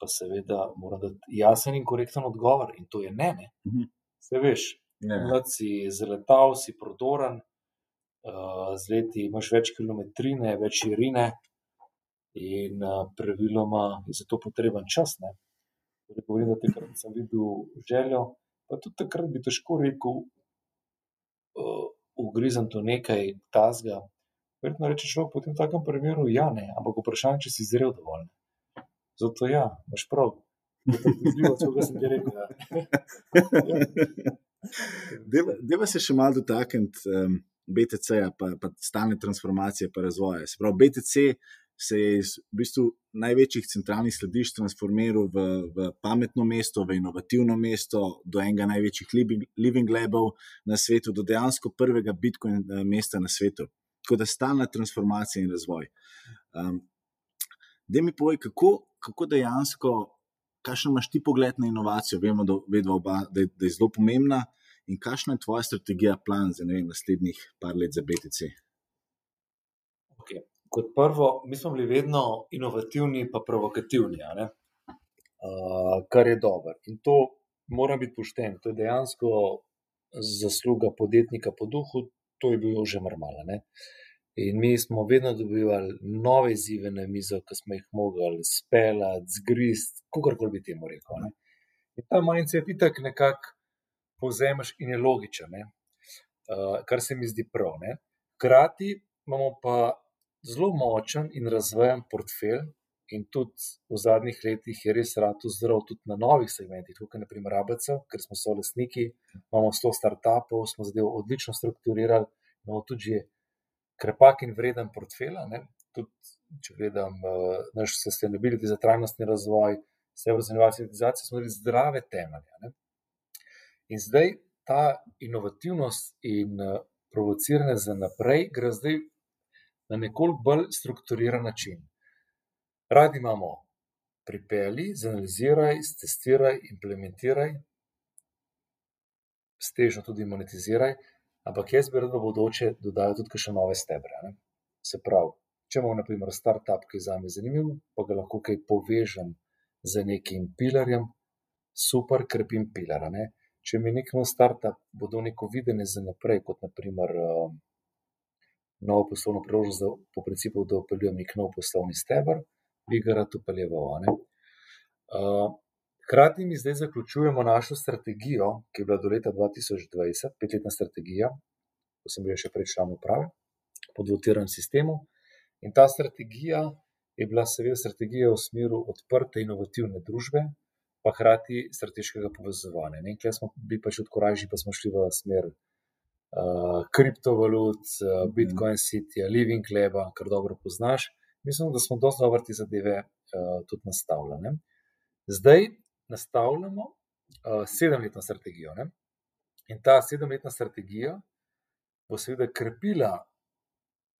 pa seveda moram dati jasen in korekten odgovor, in to je ne. ne. Mhm. Se veš, mlad si zaletal, si prodoren, uh, z leti imaš več kilometrine, več širine, in uh, praviloma je za to potreben čas. Ne? Torej, govorim, da takrat sem videl željo, pa tudi takrat bi težko rekel, uh, ugrizem to nekaj tazga. Verjetno reče človek po tem takem primeru, ja, ne, ampak vprašanje, če si zrel dovolj. Zato ja, imaš prav. Pozljivo, če sem ti rekel. Ja. Deva, deva se še malo dotakniti um, BTC-ja, pa, pa stalne transformacije, pa razvoja. Se pravi, BTC se je iz v bistvu največjih centralnih skladišč transformiral v, v pametno mesto, v inovativno mesto, do enega največjih living, living labov na svetu, do dejansko prvega Bitcoin eh, mesta na svetu. Tako da stalna transformacija in razvoj. Um, da mi povej, kako, kako dejansko, kakšen imaš ti pogled na inovacijo? Vemo, da, vedva oba, da, je, da je zelo pomembna. In kakšna je tvoja strategija, plan za vem, naslednjih par let za BTC? Kot prvo, mi smo bili vedno inovativni, pa provokativni, uh, kar je dobro. In to mora biti pošten. To je dejansko zasluga podjetnika po duhu, to je bil že marmala. Ne? In mi smo vedno dobivali nove izzive na mizo, ki smo jih mogli speljati, zgrist, kakorkoli bi temu rekel. Ne? In ta mindset je tako nekako povzemeš in je logičen, ne? uh, kar se mi zdi prav. Ne? Hkrati imamo pa zelo močen in razvojen portfelj, in tudi v zadnjih letih je res rad zdrav tudi na novih segmentih, kot je naprimer ABC, ker smo so lastniki, imamo 100 startupov, smo zadevo odlično strukturirali, imamo tudi že krepak in vreden portfelj. Tudi, če gledam uh, naš sustainability za trajnostni razvoj, vse za inovacijo, smo imeli zdrave temelje. Ne? In zdaj ta inovativnost in uh, provociranje za naprej gre zdaj na nekoliko bolj strukturiran način. Radi imamo pripeli, zanaliziraj, testiraj, implementiraj, stežno tudi monetiziraj, ampak jaz bi rad v bodoče dodal tudi še nove stebre. Ne? Se pravi, če imamo naprimer startup, ki je za me zanimiv, pa ga lahko kaj povežem z nekim pilarjem, super krepim pilar. Ne? Če mi nek nov startup bodo neko videne za naprej, kot naprimer uh, novo poslovno priložnost, da po principu, da upeljujem nek nov poslovni stebr, bi ga rad upeljeval. Uh, hkrati mi zdaj zaključujemo našo strategijo, ki je bila do leta 2020, petletna strategija, ko sem bil še prej član uprave, pod votiranem sistemu. In ta strategija je bila, seveda, strategija v smeru odprte, inovativne družbe, pa hkrati strateškega povezovanja. In tukaj smo bili pač odkorajši, pa smo šli v smer uh, kriptovalut, uh, Bitcoin City, Living Leba, kar dobro poznaš. Mislim, da smo dosti dobro te zadeve uh, tudi nastavljali. Zdaj nastavljamo uh, sedemletno strategijo. Ne? In ta sedemletna strategija bo seveda krepila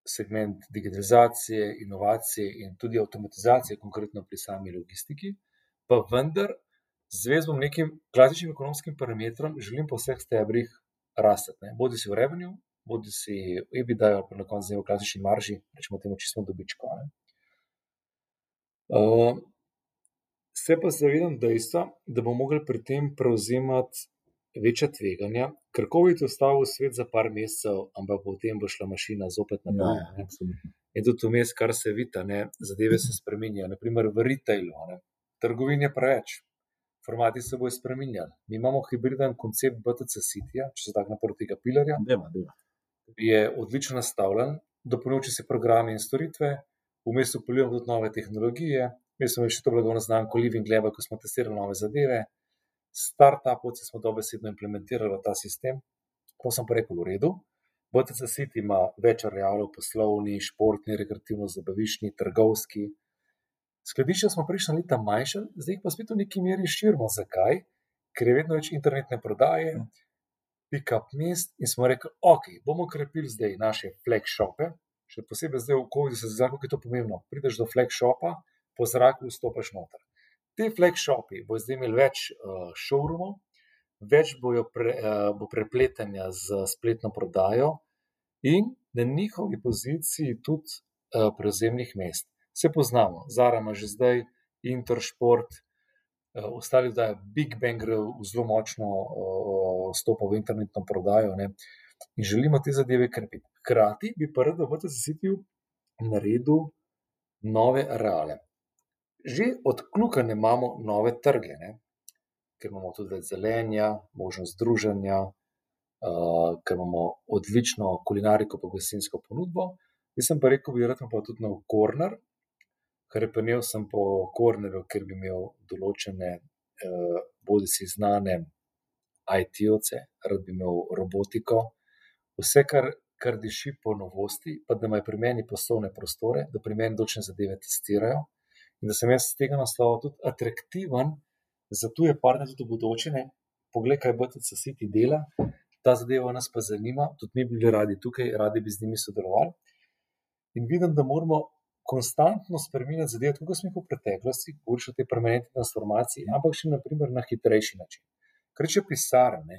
segment digitalizacije, inovacije in tudi avtomatizacije, konkretno pri sami logistiki, pa vendar z vezom nekim klasičnim ekonomskim parametrom želim po vseh stebrih rasti. Bodi si v revenju, bodi si v EBITDA, ali pa na koncu v klasični marži, rečemo temu čisto dobičko. Uh, se pa zavedam dejstva, da bomo mogli pri tem prevzemati večja tveganja, ker COVID je ostal v svet za par mesecev, ampak potem bo šla mašina zopet naprej. Ja, in tudi vmes, kar se vidi, zadeve se spremenjajo. Naprimer v retailu, trgovin je preveč, formati se bojo spremenjali. Mi imamo hibriden koncept BTC City, če se tako naproti tega pilarja. Deva, deva. Je odlično nastavljen, dopolnjujoči se programe in storitve, vmes upeljujemo tudi nove tehnologije. Mi smo še to blagovno znamko Living Lab, ko smo testirali nove zadeve. Startupovci smo dobesedno implementirali v ta sistem, ko sem pa rekel: v redu. BTC City ima več arealov, poslovni, športni, rekreativno-zabavišni, trgovski, Skladišče smo prejšnja leta manjšali, zdaj pa spet v neki meri širimo. Zakaj? Ker je vedno več internetne prodaje, pick-up mest in smo rekli, ok, bomo krepili zdaj naše flagshope, še posebej zdaj v COVID-u se zdaj, kako je to pomembno. Prideš do flagshopa, po zraku vstopiš noter. Te flagshopi bo zdaj imeli več uh, showroomov, več pre, uh, bo prepletanja z spletno prodajo in na njihovi poziciji tudi uh, prevzemnih mest se poznamo, Zara ima že zdaj Intersport, uh, ostali da je Big Bang gre v zelo močno vstopo uh, v internetno prodajo ne? in želimo te zadeve krepiti. Hkrati bi pa rad, ta zasitil naredil nove reale. Že od kluka ne imamo nove trge, ne? ker imamo tudi več zelenja, možnost združenja, uh, ker imamo odlično kulinariko, pa gostinsko ponudbo. Jaz sem pa rekel, bi rad pa tudi na Korner, Krepenil sem po korneru, ker bi imel določene, eh, bodi si znane, IT-ovce, rad bi imel robotiko, vse, kar, kar diši po novosti, pa da imajo pri meni poslovne prostore, da pri meni določene zadeve testirajo in da sem jaz z tega naslova tudi atraktiven za tuje partnerje, tudi bodočine. Poglej, kaj bo tudi City dela, ta zadeva nas pa zanima, tudi mi bi bili radi tukaj, radi bi z njimi sodelovali. In vidim, da moramo konstantno spremenjati zadeve, kot smo jih v preteklosti, govoriš o tej permanentni transformaciji, ampak še naprimer na hitrejši način. Ker če pisarne,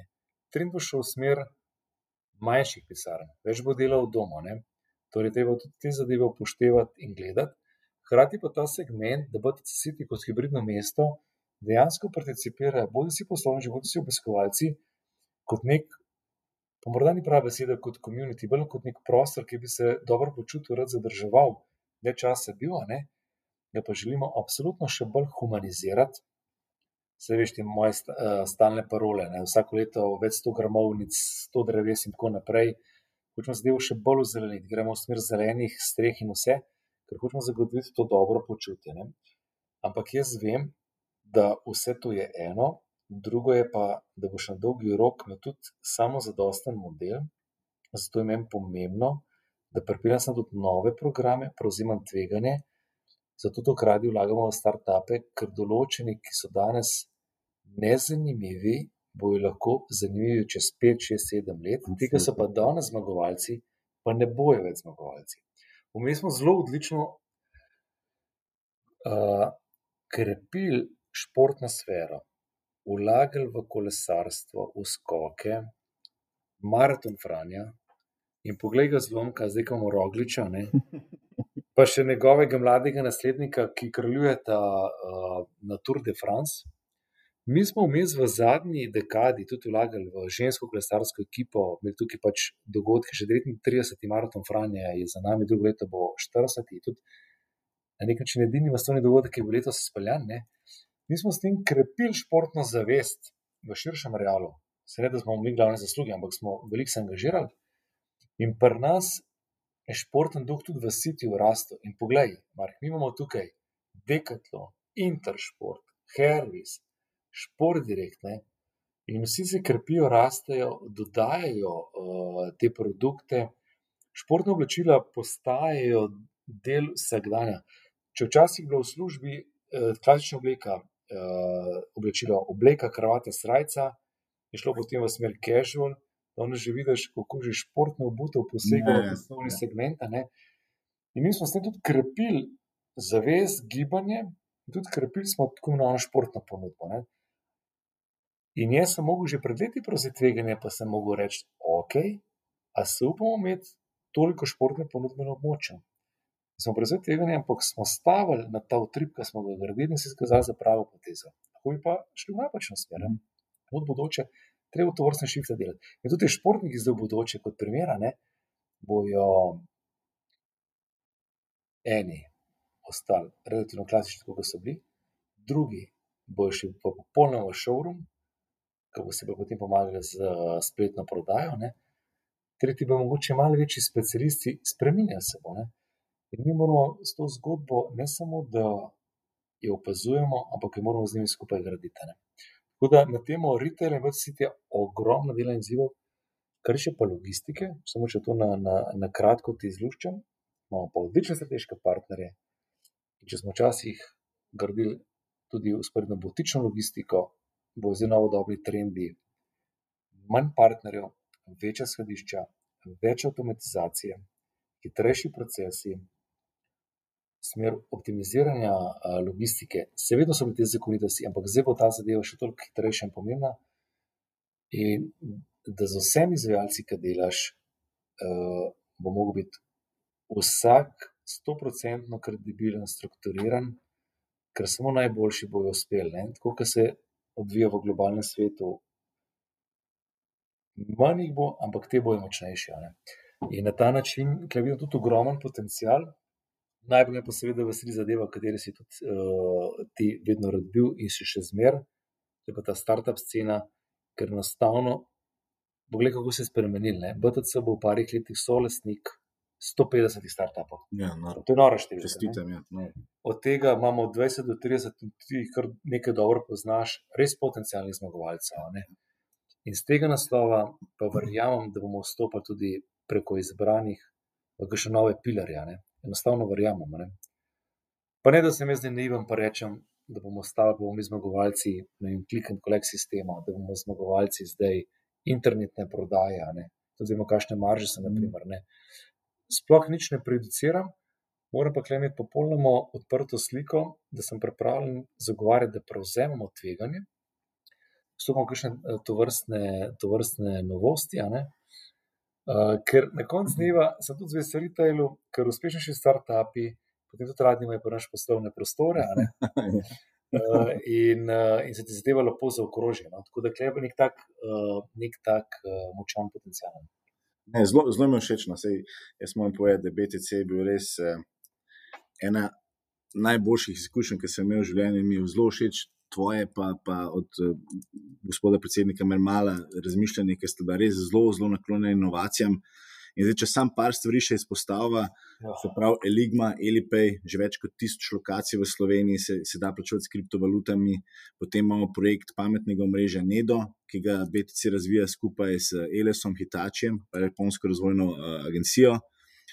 trend bo šel v smer manjših pisarn, več bo delal doma, ne? torej treba tudi te zadeve upoštevati in gledati. Hrati pa ta segment, da bo ti citi kot hibridno mesto, dejansko participira, bodi si poslovneži, bodi si obiskovalci, kot nek, pa morda ni prava beseda, kot komunity, bolj kot nek prostor, ki bi se dobro počutil, rad zadrževal dlje časa bil, ne, ga pa želimo absolutno še bolj humanizirati. Vse veš, ti moje uh, stalne parole, ne, vsako leto več sto gramovnic, sto dreves in tako naprej. Hočemo zadevo še bolj zeleniti, gremo v smer zelenih streh in vse, ker hočemo zagotoviti to dobro počutje. Ne. Ampak jaz vem, da vse to je eno, drugo je pa, da boš na dolgi rok imel tudi samo zadosten model, zato je meni pomembno, da pripeljem sem tudi nove programe, prevzemam tveganje, zato to kradi vlagamo v start-upe, ker določeni, ki so danes nezanimivi, bojo lahko zanimivi čez 5, 6, 7 let, ti, ki so pa danes zmagovalci, pa ne bojo več zmagovalci. Vmes smo zelo odlično uh, krepili športno sfero, vlagali v kolesarstvo, v skoke, maraton Franja, In poglej ga zlomka, zdaj imamo rogliča, ne? pa še njegovega mladega naslednika, ki kraljuje ta uh, na Tour de France. Mi smo vmes v zadnji dekadi tudi vlagali v žensko kolesarsko ekipo, imeli tukaj pač dogodke, že 39. maraton Franja je za nami, drugo leto bo 40. Tudi na nek način edini vastovni dogodek, ki je bil letos izpeljan. Mi smo s tem krepili športno zavest v širšem realu. Se ne, da smo mi glavne zasluge, ampak smo veliko se angažirali. In pri nas je športen duh tudi v sitju rastel. In poglej, Mark, mi imamo tukaj Decathlon, Intersport, Hervis, Sport Direct. Ne? In vsi se krepijo, rastejo, dodajajo uh, te produkte. Športne oblačila postajajo del vsakdana. Če včasih bilo v službi uh, klasična obleka, uh, oblačilo, obleka, kravata, srca, je šlo potem v smer casual, da že vidiš, kako že športno obutev posega v osnovni segment. In mi smo s tem tudi krepili zavest, gibanje, in tudi krepili smo tako imenovano športno ponudbo. Ne? In jaz sem mogel že pred leti prevzeti tveganje, pa sem mogel reči, ok, a se upamo imeti toliko športne ponudbe na območju. Smo prevzeli tveganje, ampak smo stavili na ta utrip, ki smo ga gradili in se izkazali za pravo potezo. Lahko bi pa šli v napačno smer. Od bodoče, treba to vrstne šifre delati. In tudi športniki zdaj v bodoče, kot primera, ne, bojo eni ostali relativno klasični, kot so bili, drugi bojo šli pa popolnoma v showroom, ki bo se pa potem pomagali z spletno prodajo, ne. tretji bo mogoče malo večji specialisti, spremenja se bo. Ne. In mi moramo s to zgodbo ne samo, da jo opazujemo, ampak jo moramo z njimi skupaj graditi. Ne. Tako da na temo retaila in vsi ti ogromno dela in zivov, kar še pa logistike, samo če to na, na, na kratko ti izluščam, imamo pa odlične strateške partnerje. In če smo včasih gradili tudi usporedno botično logistiko, bo zdaj novo dobri trendi, manj partnerjev, večja skladišča, več avtomatizacije, hitrejši procesi, smer optimiziranja logistike, seveda so bile te zakonitosti, ampak zdaj bo ta zadeva še toliko hitrejša in pomembna. In da z vsemi izvajalci, ki delaš, bo mogel biti vsak stoprocentno kredibilen, strukturiran, ker samo najboljši bojo uspeli. Tako kot se odvija v globalnem svetu, manj jih bo, ampak te bojo močnejši. In na ta način, ker vidim tudi ogromen potencial, Najbolj me pa seveda veseli zadeva, v kateri si tudi uh, ti vedno rad bil in si še zmer, to je pa ta startup scena, ker enostavno, poglej, kako se je spremenil. Ne? BTC bo v parih letih solastnik 150 startupov. Ja, no, to je nora številka. Čestitam, ja. No. Od tega imamo 20 do 30, in ti kar nekaj dobro poznaš, res potencijalnih zmagovalcev. In z tega naslova pa verjamem, da bomo vstopili tudi preko izbranih, pa še nove pilarje enostavno verjamem. Ne? Pa ne, da se mi zdaj naivan, pa rečem, da bomo stali, bomo mi zmagovalci, ne vem, klik in kolek sistema, da bomo zmagovalci zdaj internetne prodaje, ne? tudi vemo, kakšne marže so, naprimer. Ne? Sploh nič ne prejudiciram, moram pa klemeti popolnoma odprto sliko, da sem pripravljen zagovarjati, da prevzememo tveganje. Vstopamo v kakšne eh, tovrstne, tovrstne novosti, Uh, ker na koncu dneva sem tudi zvest retailu, ker uspešnejši startupi, potem tudi radi imajo naš poslovne prostore. Uh, in, uh, in se ti zdaj lepo zaokroži. No? Tako da je nek tak, uh, nek tak uh, močan potencial. Zelo, zelo mi je všeč. No. Jaz moram povedati, da BTC je bil res uh, ena najboljših izkušenj, ki sem imel v življenju. Mi je zelo všeč tvoje, pa, pa od uh, gospoda predsednika Mermala, razmišljanje, ki ste bili res zelo, zelo naklonjeni inovacijam. In zdaj, če sam par stvari še izpostavlja, ja. se pravi, Eligma, Elipay, že več kot tisoč lokacij v Sloveniji se, se da plačati s kriptovalutami, potem imamo projekt pametnega omrežja Nedo, ki ga BTC razvija skupaj s Elesom, Hitačijem, pa japonsko razvojno uh, agencijo,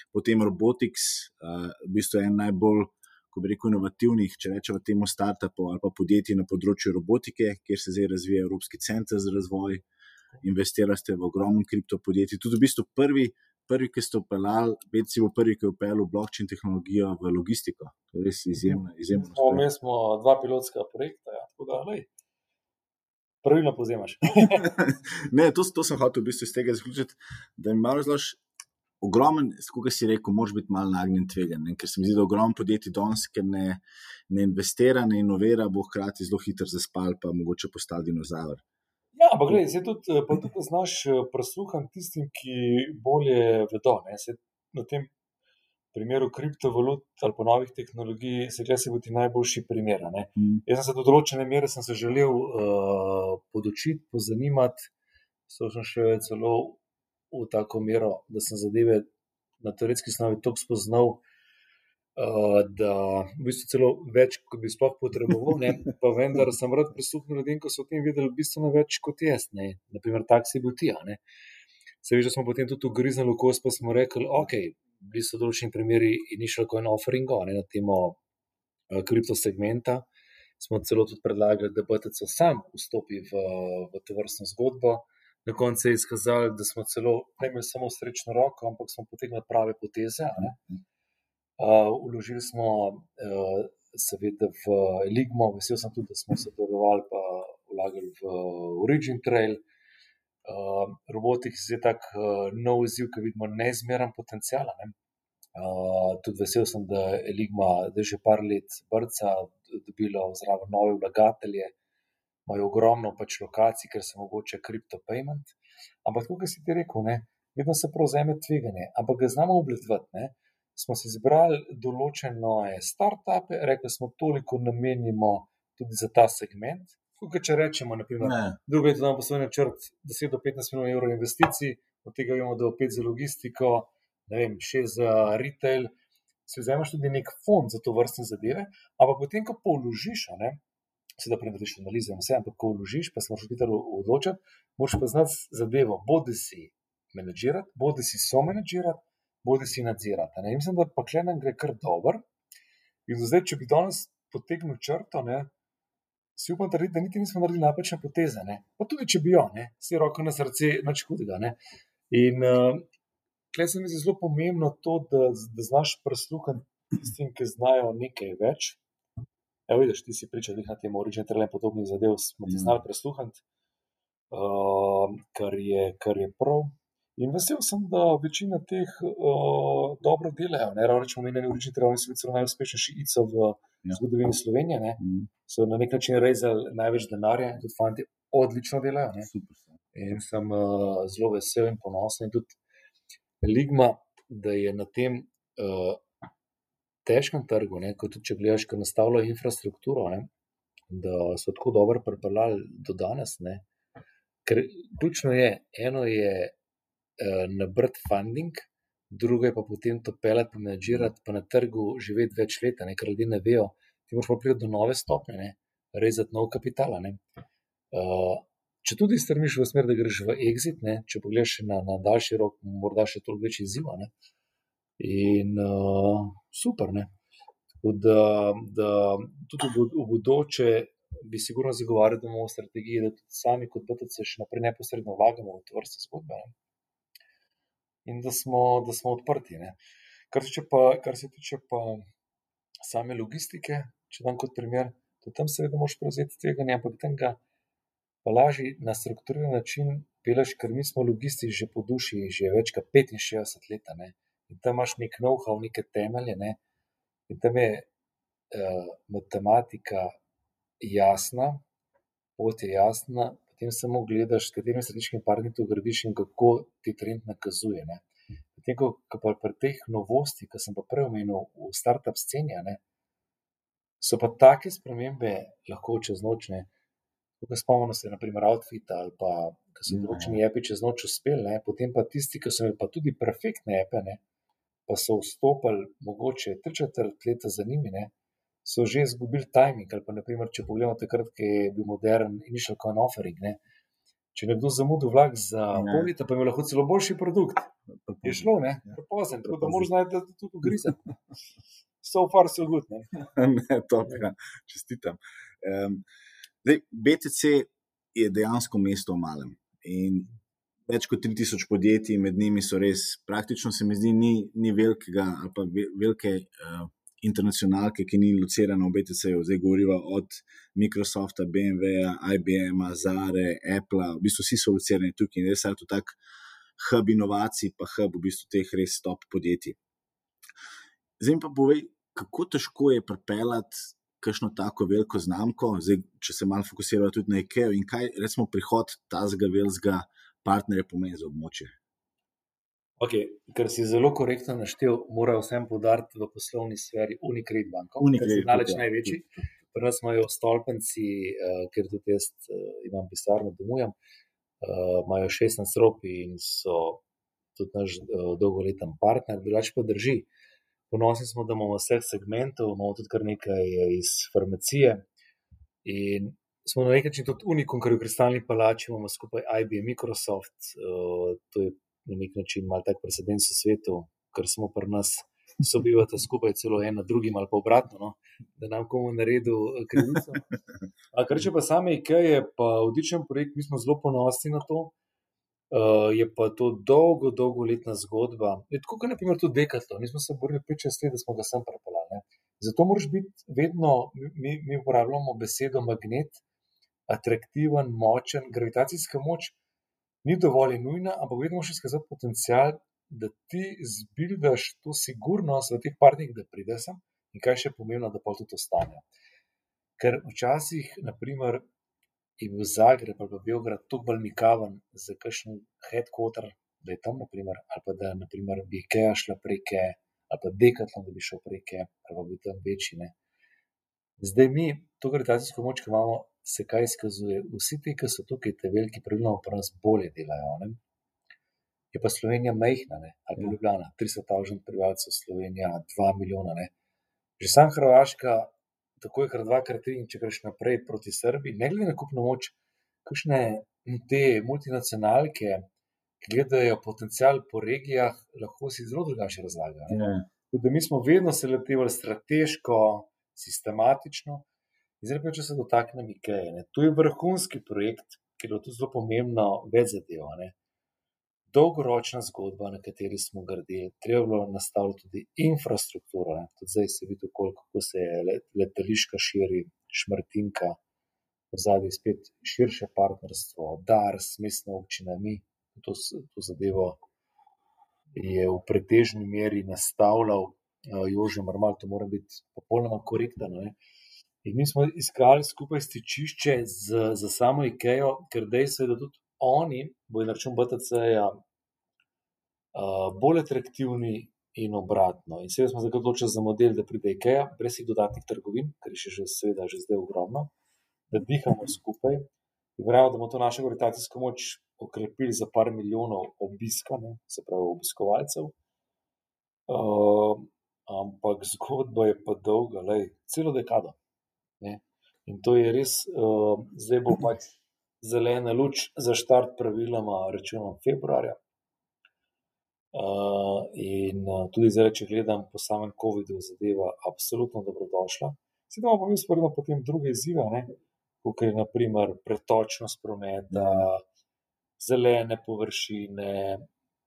potem Robotics, uh, v bistvu en najbolj ko bi rekel, inovativnih, če rečemo, temu startupov ali pa podjetij na področju robotike, kjer se zdaj razvija Evropski center za razvoj. Investirate v ogromno kriptopodjetij. Tudi v bistvu prvi, prvi ki ste upeljali, recimo prvi, ki je upeljal blockchain tehnologijo v logistiko. To je res izjemno. izjemno smo, mi smo dva pilotska projekta, ja. tako da lej. Pravilno povzemaš. ne, to, to sem hotel v bistvu iz tega zaključiti, da mi malo razložiš, ogromen, kot si rekel, moraš biti malo nagnjen tveganje, ker se mi zdi, da ogromno podjetij danes, ker ne, ne investira, ne inovira, bo hkrati zelo hitro zaspal, pa mogoče postal dinozaver. Ja, ampak gledaj, se tudi, pa tudi znaš presluhati tistim, ki bolje vedo. Ne, na tem primeru kriptovalut ali pa novih tehnologij, se gre, da bo ti najboljši primer. Mm. Jaz sem se do določene mere želel uh, podočiti, pozanimati, so sem še celo v tako mero, da sem zadeve na teoretski osnovi tako spoznal. Uh, da v bistvu celo več, kot bi sploh potreboval, ne? pa vendar sem rad prisluhnil ljudem, ki so o tem vedeli bistveno več kot jaz, ne? naprimer taksi butija. Se veš, da smo potem tudi ugriznili v kos, pa smo rekli, ok, bili so določeni primeri initial coin offeringa na temo uh, kriptosegmenta. Smo celo tudi predlagali, da BTC sam vstopi v, v to vrstno zgodbo. Na koncu je izkazalo, da smo celo ne imeli samo srečno roko, ampak smo potegnili prave poteze. Uh, uložili smo, uh, seveda, v Ligmo, vesel sem tudi, da smo sodelovali, pa vlagali v Origin Trail. Uh, Uh, robotik je tak uh, nov izziv, ki vidimo neizmeren potencial. Ne? Uh, tudi vesel sem, da je Ligma da že par let brca, dobila zraven nove vlagatelje, imajo ogromno pač lokacij, ker se mogoče kriptopayment. Ampak, kot si ti rekel, ne? vedno se prevzame tveganje, ampak ga znamo obledvati. Smo si izbrali določene start-upe, rekli smo, toliko namenimo tudi za ta segment, Tukaj, če rečemo, drugo je to, da imamo poslovni načrt 10 do 15 milijonov evrov investicij, od tega vemo, da je 5 za logistiko, ne vem, 6 za retail. Se vzameš tudi nek fond za to vrstne zadeve, ampak potem, ko položiš, seveda prenoriš analize, vse, ampak ko vložiš, pa se moraš hitro odločiti, moraš pa znati zadevo, bodi si menedžirati, bodi si so menedžirati, bodi si nadzirati. Ne? Mislim, da pa klenem gre kar dobro. In zdaj, če bi danes potegnil črto, ne, si upam trditi, da niti nismo naredili napačne poteze. Ne? Pa tudi, če bi jo, ne? si roko na srce, nič hudega. Ne? In uh, tukaj se mi zdi zelo pomembno to, da, da znaš prisluhniti tistim, ki znajo nekaj več. Evo, vidiš, ti si pričal na tem originalnem terenu podobnih zadev, smo ti ja. znali prisluhniti, uh, kar, kar je prav. In vesel sem, da večina teh uh, dobro delajo. Ne rečemo, da so originalni tereni celo najuspešnejši ICO v ja. zgodovini Slovenije. Ne. Mm. So na nek način rezali največ denarja in tudi fanti odlično delajo. In sem uh, zelo vesel in ponosen. In tudi Ligma, da je na tem uh, težkem trgu, ne, kot tudi če gledaš, ki nastavlja infrastrukturo, ne, da so tako dobro pripeljali do danes. Ne. Ker ključno je, eno je uh, nabrati funding, drugo je pa potem to pelati, pa menedžirati, pa na trgu živeti več let, ker ljudje ne vejo. Ti moraš pa priti do nove stopnje, rezati nov kapital. Uh, če tudi strmiš v smer, da greš v exit, ne? če pogledaš na, na daljši rok, morda še toliko več izziva. In uh, super. Da, da tudi v, bodoče bi sigurno zagovarjali, da imamo strategije, da tudi sami kot BTC še naprej neposredno vlagamo v to vrste zgodbe. Ne? in da smo, da smo odprti. Kar se, pa, kar se tiče pa same logistike, če dam kot primer, tudi tam seveda moš prevzeti tveganje, ampak tam ga pa lažje na strukturiran način peleš, ker mi smo logisti že po duši, že več kot 65 let. Ne? In tam imaš nek know-how, neke temelje, ne? in tam je uh, matematika jasna, pot je jasna, potem samo gledaš, s katerimi strateškimi partnerji to gradiš in kako ti trend nakazuje. Potem, ko, ko pa pri teh novostih, ki sem pa prej omenil v startup sceni, ne, so pa take spremembe lahko čez noč. Tukaj spomnimo se, naprimer, outfit ali pa, ki so določeni api čez noč uspeli, potem pa tisti, ki so imeli pa tudi perfektne ape, ne, pa so vstopili mogoče tri četrt leta za njimi, ne, so že izgubili timing. Ali pa, naprimer, če pogledamo takrat, ki je bil modern initial coin offering. Ne? Če nekdo zamudi vlak za ja. pol leta, pa ima lahko celo boljši produkt. Je šlo, ne, ja. prepozen, tako da moraš znati, da to tudi grize. So far so good. Ne, ne to ja, čestitam. Um, zdaj, BTC je dejansko mesto v malem. In več kot 3000 podjetij, med njimi so res, praktično se mi zdi, ni, ni velikega ali pa velike. Uh, internacionalke, ki ni locirana v BTC-ju, zdaj govorimo od Microsofta, BMW-ja, IBM-a, Zare, Apple, v bistvu vsi so locirani tukaj in res je to tak hub inovacij, pa hub v bistvu teh res top podjetij. Zdaj pa povej, kako težko je pripeljati kakšno tako veliko znamko, zdaj, če se malo fokusirajo tudi na IKEA in kaj recimo prihod tazga velikega partnerja pomeni za območje. Okay, ker si zelo korektno naštel, mora vsem podariti v poslovni sferi Unicredit banko, ki je daleč največji. Pri nas imajo stolpenci, uh, ker tudi jaz uh, imam pisarno, domujem, uh, imajo 16 ropi in so tudi naš uh, dolgoletni partner, drugače pa drži. Ponosni smo, da imamo vseh segmentov, imamo tudi kar nekaj iz farmacije. In smo na nek način tudi unikum, ker v kristalni palači imamo skupaj IBM, Microsoft, uh, to je na nek način malo tak precedens v svetu, ker smo pri nas sobivali skupaj, celo en na drugim ali pa obratno, no? da nam komu naredil eh, krivico. Kar če pa same IKEA je pa odličen projekt, mi smo zelo ponosni na to. Uh, je pa to dolgo, dolgoletna zgodba. Je tako, kot naprimer tudi Dekatlo. Mi smo se borili pet čez let, da smo ga sem prepeljali. Zato moraš biti vedno, mi, mi uporabljamo besedo magnet, atraktiven, močen, gravitacijska moč ni dovolj nujna, ampak vedno moraš izkazati potencial, da ti zbildaš to sigurnost v teh partnerjih, da prideš sem in kaj še pomembno, da pa tudi ostane. Ker včasih, naprimer, je bil Zagreb ali pa Beograd tako bolj nikaven za kakšen headquarter, da je tam, naprimer, ali pa da naprimer, bi IKEA šla preke, ali pa Decathlon, da bi šel preke, ali pa bi tam večji. Ne. Zdaj mi to gravitacijsko moč, ki imamo, se kaj izkazuje. Vsi ti, ki so tukaj, te veliki, pravilno pa nas bolje delajo. Ne? Je pa Slovenija majhna, ne? ali pa ja. Ljubljana, 300 tisoč prebivalcev, Slovenija 2 milijona. Ne? Že sam Hrvaška, tako je kar dva, kar tri, in če greš naprej proti Srbiji, ne glede na kupno moč, kakšne te multinacionalke, ki gledajo potencial po regijah, lahko si zelo drugače razlagajo. Ja. Tudi mi smo vedno se letevali strateško, sistematično, Zdaj, pa, če se dotaknem IKEA, to je vrhunski projekt, ki je tudi zelo pomembno, več zadev. Dolgoročna zgodba, na kateri smo gradili, treba bilo nastaviti tudi infrastrukturo. Ne. Tudi zdaj se vidi, kako se je letališka širi, šmrtinka, v zadnji spet širše partnerstvo, dar s mestno občino, mi to, to zadevo je v pretežni meri nastavljal, uh, Jože Marmal, to mora biti popolnoma korektno. In mi smo iskali skupaj stičišče z, z samo IKEA, ker dejstvo je, da tudi oni, bojo na račun BTC-ja, uh, bolj atraktivni in obratno. In seveda smo se odločili za model, da pride IKEA, brez teh dodatnih trgovin, kar je še že, seveda, že zdaj ogromno, da dihamo skupaj. In verjamem, da bomo to našo gravitacijsko moč okrepili za par milijonov obiska, ne, se pravi obiskovalcev. Uh, ampak zgodba je pa dolga, lej, celo dekado. In to je res, uh, zdaj bo pač zelena luč za štart, praviloma, računam februarja. Uh, in uh, tudi zdaj, če gledam po samem COVID-u, zadeva absolutno dobrodošla. Sedaj pa mi sporedno potem druge izzive, kot je naprimer pretočnost prometa, zelene površine,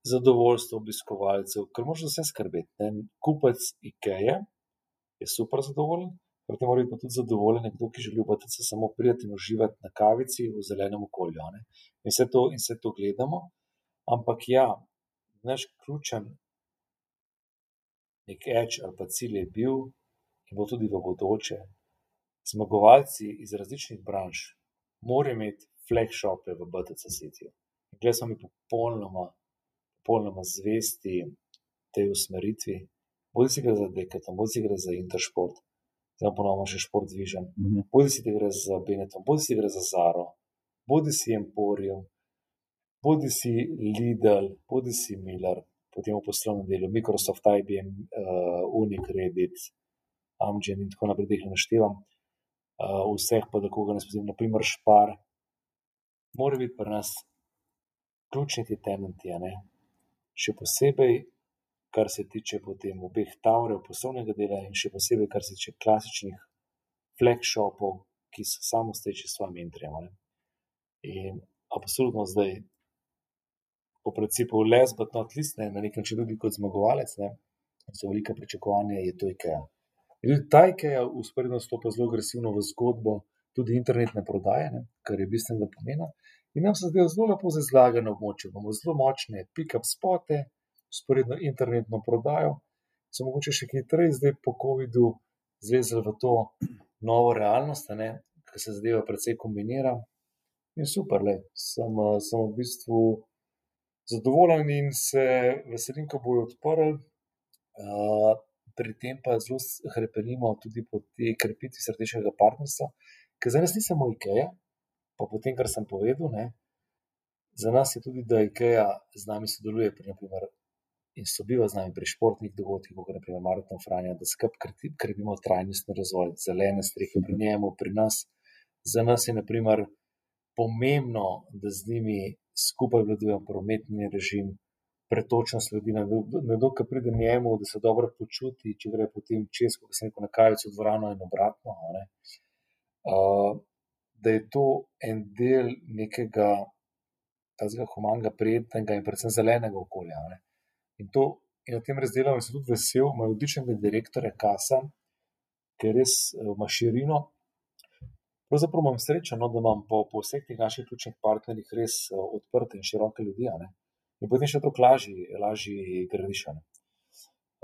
zadovoljstvo obiskovalcev, ker moraš vse skrbeti. Ne? Kupec IKEA je super zadovoljen, Pri tem mora biti tudi zadovoljen nekdo, ki želi BTC samo priti in uživati na kavici v zelenem okolju. In vse, to, in vse to gledamo. Ampak ja, naš ključen nek eč ali pa cilj je bil in bo tudi v bodoče. Zmagovalci iz različnih branž morajo imeti flagshope v BTC City. Glede smo mi popolnoma, popolnoma zvesti tej usmeritvi. Bodi si gre za Decathlon, bodi si gre za Intersport, zdaj ponovno še šport zvižen. Mm -hmm. Bodi si ti gre za Benetton, bodi si gre za Zaro, bodi si Emporium, bodi si Lidl, bodi si Miller, potem v poslovnem delu Microsoft, IBM, uh, Unicredit, Amgen in tako naprej, da jih ne naštevam. Uh, vseh pa, da koga ne spomnim, naprimer Špar, mora biti pri nas ključni ti tenenti, še posebej kar se tiče potem obeh Taurev, poslovnega dela in še posebej, kar se tiče klasičnih flagshopov, ki so samo steči s svojimi intrijem. In absolutno zdaj, po principu, les, but not list, ne, na nek način tudi kot zmagovalec, ne, so velika pričakovanja, je to IKEA. In tudi ta IKEA usporedno stopa zelo agresivno v zgodbo tudi internetne prodaje, ne, kar je bistvenega pomena. In nam se zdijo zelo lepo zazlagane območje. Imamo zelo močne pick-up spote, sporedno internetno prodajo, se mogoče še hitreje zdaj po COVID-u zvezali v to novo realnost, ki se zadeva precej kombinira. In super, le. Sem, sem v bistvu zadovoljen in se veselim, ko bojo odprli. Uh, pri tem pa zelo hrepenimo tudi po tej krepitvi strateškega partnerstva, ker za nas ni samo IKEA, pa po tem, kar sem povedal, ne, za nas je tudi, da IKEA z nami sodeluje pri, naprimer, in sobiva z nami pri športnih dogodkih, kot je naprimer Maraton Franja, da skupaj krepimo trajnostni razvoj, zelene strehe pri njemu, pri nas. Za nas je naprimer pomembno, da z njimi skupaj vladujemo prometni režim, pretočnost ljudi, nekdo, ki pride njemu, da se dobro počuti, če gre potem čez, ko se neko nakavico v dvorano in obratno. Uh, da je to en del nekega tazga humanega, prijetnega in predvsem zelenega okolja. Ne? In, to, in na tem razdelom sem tudi vesel, imajo odličnega direktorja Kasa, ki res eh, ima širino. Pravzaprav imam srečo, no, da imam po, po vseh teh naših ključnih partnerjih res eh, odprte in široke ljudi. In potem še tako lažje, lažje gradiš.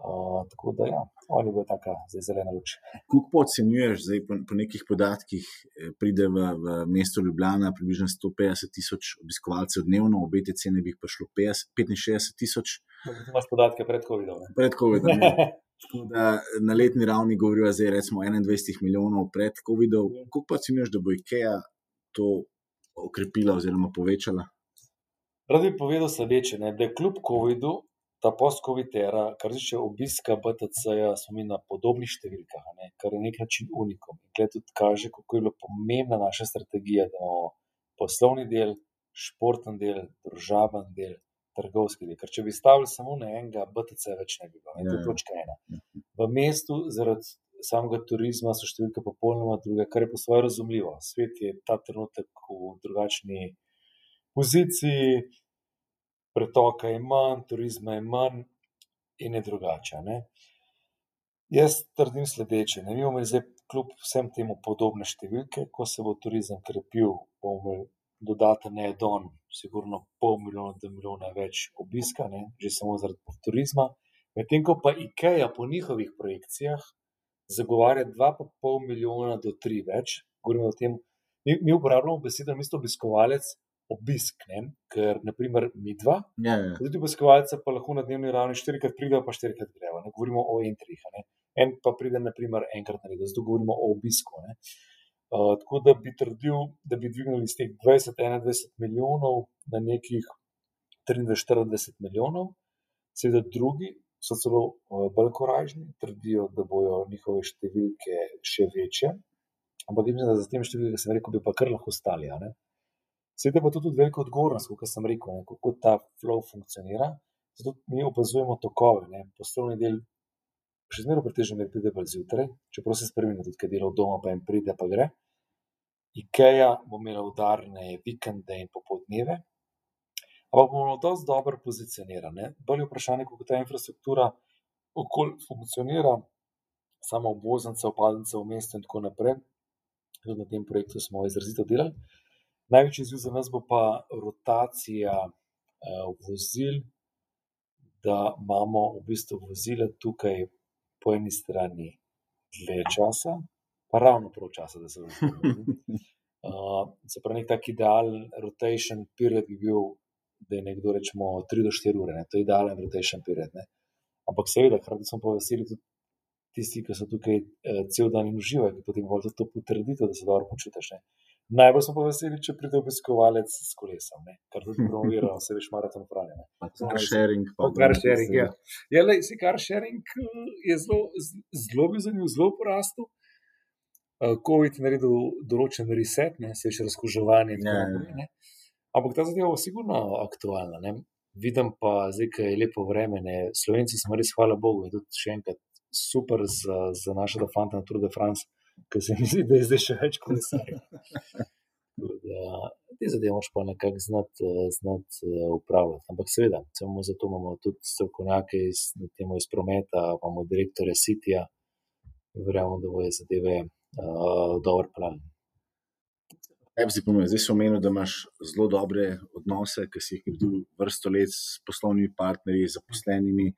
Uh, tako da, ja, oni bodo taka zdaj zelena luč. Kako ocenjuješ, zdaj po, po nekih podatkih, eh, pride v, v mesto Ljubljana približno 150 tisoč obiskovalcev dnevno, obete cene bi prišlo 65 tisoč. No, ti imaš podatke pred COVID-om. Pred COVID-om. na letni ravni govorijo, da je 21 milijonov pred COVID-om. Ja. Kako pa ocenjuješ, da bo IKEA to okrepila oziroma povečala? Rad bi povedal sledeče, da je kljub COVID-u ta post-COVID era, kar se tiče obiska BTC-ja, smo mi na podobnih številkah, ne, kar je nek način unikom. In tukaj tudi kaže, kako je bila pomembna naša strategija, da imamo poslovni del, športen del, družaben del, trgovski del. Ker če bi stavili samo na enega, BTC več ne bi bilo. In to je ja. točka ena. V mestu zaradi samega turizma so številke popolnoma druge, kar je po svoje razumljivo. Svet je ta trenutek v drugačni poziciji pretoka je manj, turizma je manj in je drugače. Ne? Jaz trdim sledeče. Ne imamo zdaj, kljub vsem temu, podobne številke, ko se bo turizem krepil, bomo imeli dodaten neodon, sigurno pol milijona, da milijona več obiska, ne? že samo zaradi turizma. Medtem ko pa IKEA po njihovih projekcijah zagovarja 2,5 milijona do 3 več, govorimo o tem, mi, mi uporabljamo besedo mesto obiskovalec, obisk, ne? ker naprimer mi dva, ja, ja. tudi obiskovalce pa lahko na dnevni ravni štirikrat pridejo, pa štirikrat grejo. Ne govorimo o entrih, ne? en pa pride naprimer enkrat na leto, zato govorimo o obisku. Uh, tako da bi trdil, da bi dvignili iz teh 20-21 milijonov na nekih 23-40 milijonov, seveda drugi so celo uh, bolj korajžni, trdijo, da bojo njihove številke še večje. Ampak mislim, da za tem številke, sem rekel, bi pa kar lahko stali. Seveda pa to tudi velika odgovornost, kot sem rekel, ne, kako ta flow funkcionira. Zato mi opazujemo tokove, ne, poslovni del, še zmeraj pretežno ne pride bolj zjutraj, čeprav se spremeni tudi, kaj dela od doma, pa jim pride, pa gre. IKEA bo imela udarne vikende in popodneve, ampak bomo dosti dobro pozicionirani. Bolje vprašanje, kako ta infrastruktura okolj funkcionira, samo obvoznice, opadnice v mestu in tako naprej. Tudi na tem projektu smo izrazito delali. Največji izziv za nas bo pa rotacija uh, vozil, da imamo v bistvu vozila tukaj po eni strani dve časa, pa ravno prav časa, da se vrnemo. Uh, se pravi, nek tak idealen rotation period bi bil, da je nekdo rečemo 3 do 4 ure, ne? to je idealen rotation period. Ne? Ampak seveda, hkrati smo pa veseli tudi tisti, ki so tukaj uh, cel dan in uživajo, ki potem bolj to potrdijo, da se dobro počutiš. Najbolj smo pa veseli, če pride obiskovalec s kolesom, ne? kar tudi promoviramo, se veš, maraton upravljanja. Car sharing. Car sharing, ja. Ja, lej, si car sharing eh, je zelo, zelo bil zanimiv, zelo porastel. Uh, COVID je naredil določen reset, ne, se veš, razkuževanje. Ja, ja. Ampak ta zadeva je sigurno aktualna. Ne? Vidim pa, zdaj, ko je lepo vreme, ne? Slovenci smo res, hvala Bogu, in tudi še enkrat super za, za našega fanta na Tour de France ki se mi zdi, da je zdaj še več kot vse. Te zadeve moš pa nekako znati znat eh, upravljati. Ampak seveda, samo zato imamo tudi strokovnjake iz, iz prometa, imamo direktorja Sitija verjamemo, da bojo zadeve uh, dobro planirane. Zdaj si omenil, da imaš zelo dobre odnose, ki si jih gradil vrsto let s poslovnimi partnerji, zaposlenimi.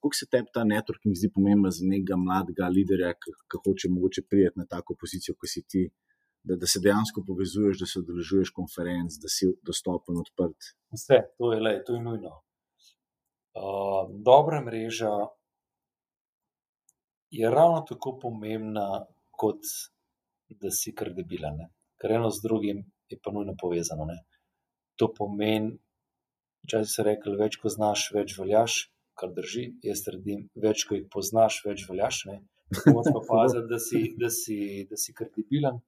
Kako se tebi ta networking zdi pomemben za nekega mladega liderja, ki hoče mogoče priti na tako pozicijo, kot si ti, da, da se dejansko povezuješ, da se odeležuješ konferenc, da si dostopen, odprt? Vse, to je, le, to je nujno. Uh, dobra mreža je ravno tako pomembna, kot da si kredibilen ker eno z drugim je pa nujno povezano. Ne. To pomeni, včasih se reče, več ko znaš, več veljaš, kar drži. Jaz trdim, več ko jih poznaš, več veljaš. Moraš pa paziti, da si, da si, da si kredibilen.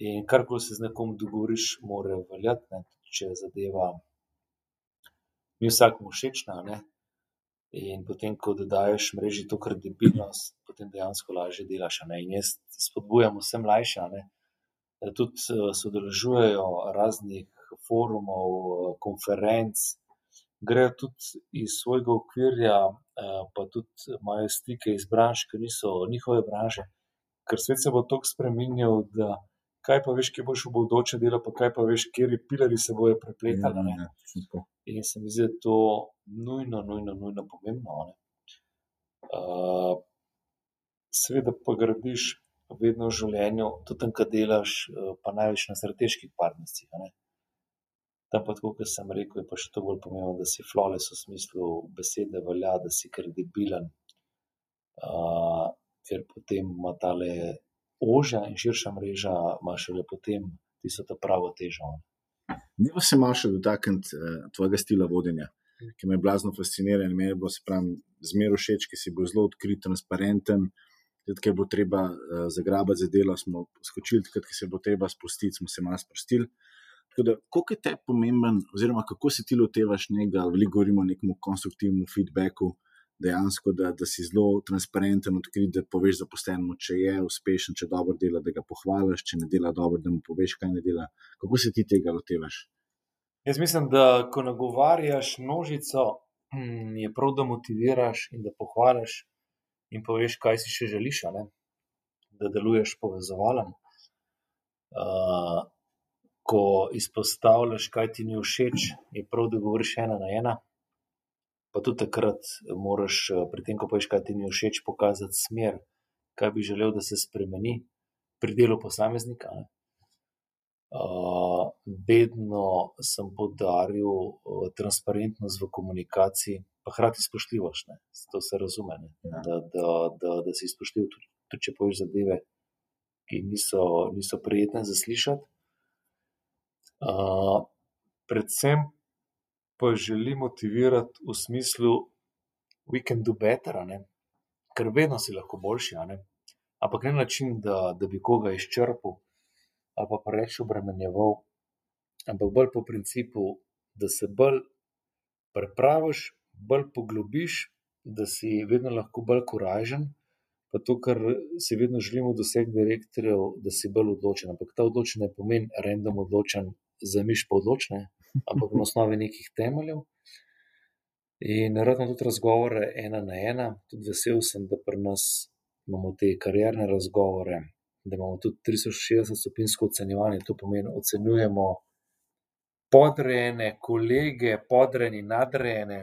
In kar ko se z nekom dogovoriš, mora veljati, ne. če zadeva ni vsakmu všečna. Ne. In potem, ko dodajes mreži to kredibilnost, potem dejansko lažje delaš. In jaz spodbujam vse mlajše, tudi sodelujejo raznih forumov, konferenc, grejo tudi iz svojega okvirja, pa tudi imajo stike iz branž, ki niso njihove branže. Ker svet se bo tako spremenil, da kaj pa veš, kje boš v bodoče delal, pa kaj pa veš, kateri pilarji se bodo prepletali. In se mi zdi, da je to nujno, nujno, nujno pomembno. seveda pa gradiš vedno v življenju, tudi tam, kjer delaš, pa največ na strateških partnerstvih. Tam pa tako, kot sem rekel, je pa še to bolj pomembno, da si flawless v smislu besede velja, da si kredibilen. ker potem ima tale ožja in širša mreža, ima šele potem tisto ta pravo težo. Dajva se malo še dotakniti tvojega stila vodenja, ki me blazno fascinira in meni bo, saj pravim, zmeraj všeč, ker si bil zelo odkrit, transparenten. Tudi je bilo treba zagrabiti za delo, smo skočili, takrat ko se je bilo treba spustiti, smo se malo sprostili. Tako da, koliko je tebi pomemben, oziroma kako se ti lotevaš nekega, veliko govorimo o nekem konstruktivnem feedbacku, dejansko, da, da si zelo transparenten, odkrit, da poveš zaposlenemu, če je uspešen, če dobro dela, da ga pohvališ, če ne dela dobro, da mu poveš, kaj ne dela. Kako se ti tega lotevaš? Jaz mislim, da ko nagovarjaš množico, je prav, da motiviraš in da pohvališ in poveš, kaj si še želiš, da deluješ povezovalno. Ko izpostavljaš, kaj ti ni všeč, je prav, da govoriš ena na ena. Pa tudi takrat moraš pri tem, ko poveš, kaj ti ni všeč, pokazati smer, kaj bi želel, da se spremeni pri delu posameznika. vedno sem poudaril transparentnost v komunikaciji pa hkrati spoštljivost, ne. To se razume, ne. Da, da, da, da si spoštljiv, tudi če poveš zadeve, ki niso, niso prijetne za slišati. Predvsem pa želim motivirati v smislu we can do better, a ne. Ker vedno si lahko boljši, a ne. Ampak ne na način, da, da bi koga izčrpal ali pa preveč obremenjeval, ampak bolj po principu, da se bolj pripraviš, bolj poglobiš, da si vedno lahko bolj korajžen. Pa to, kar si vedno želim od vseh direktorjev, da si bolj odločen. Ampak ta odločen ne pomeni random odločen, za miš pa odloč, ne, ampak na osnovi nekih temeljev. In rad imam tudi razgovore ena na ena, tudi vesel sem, da pri nas imamo te karierne razgovore, da imamo tudi tristošestdesetstopinjsko ocenjevanje, to pomeni, ocenjujemo podrejene kolege, podrejeni nadrejene.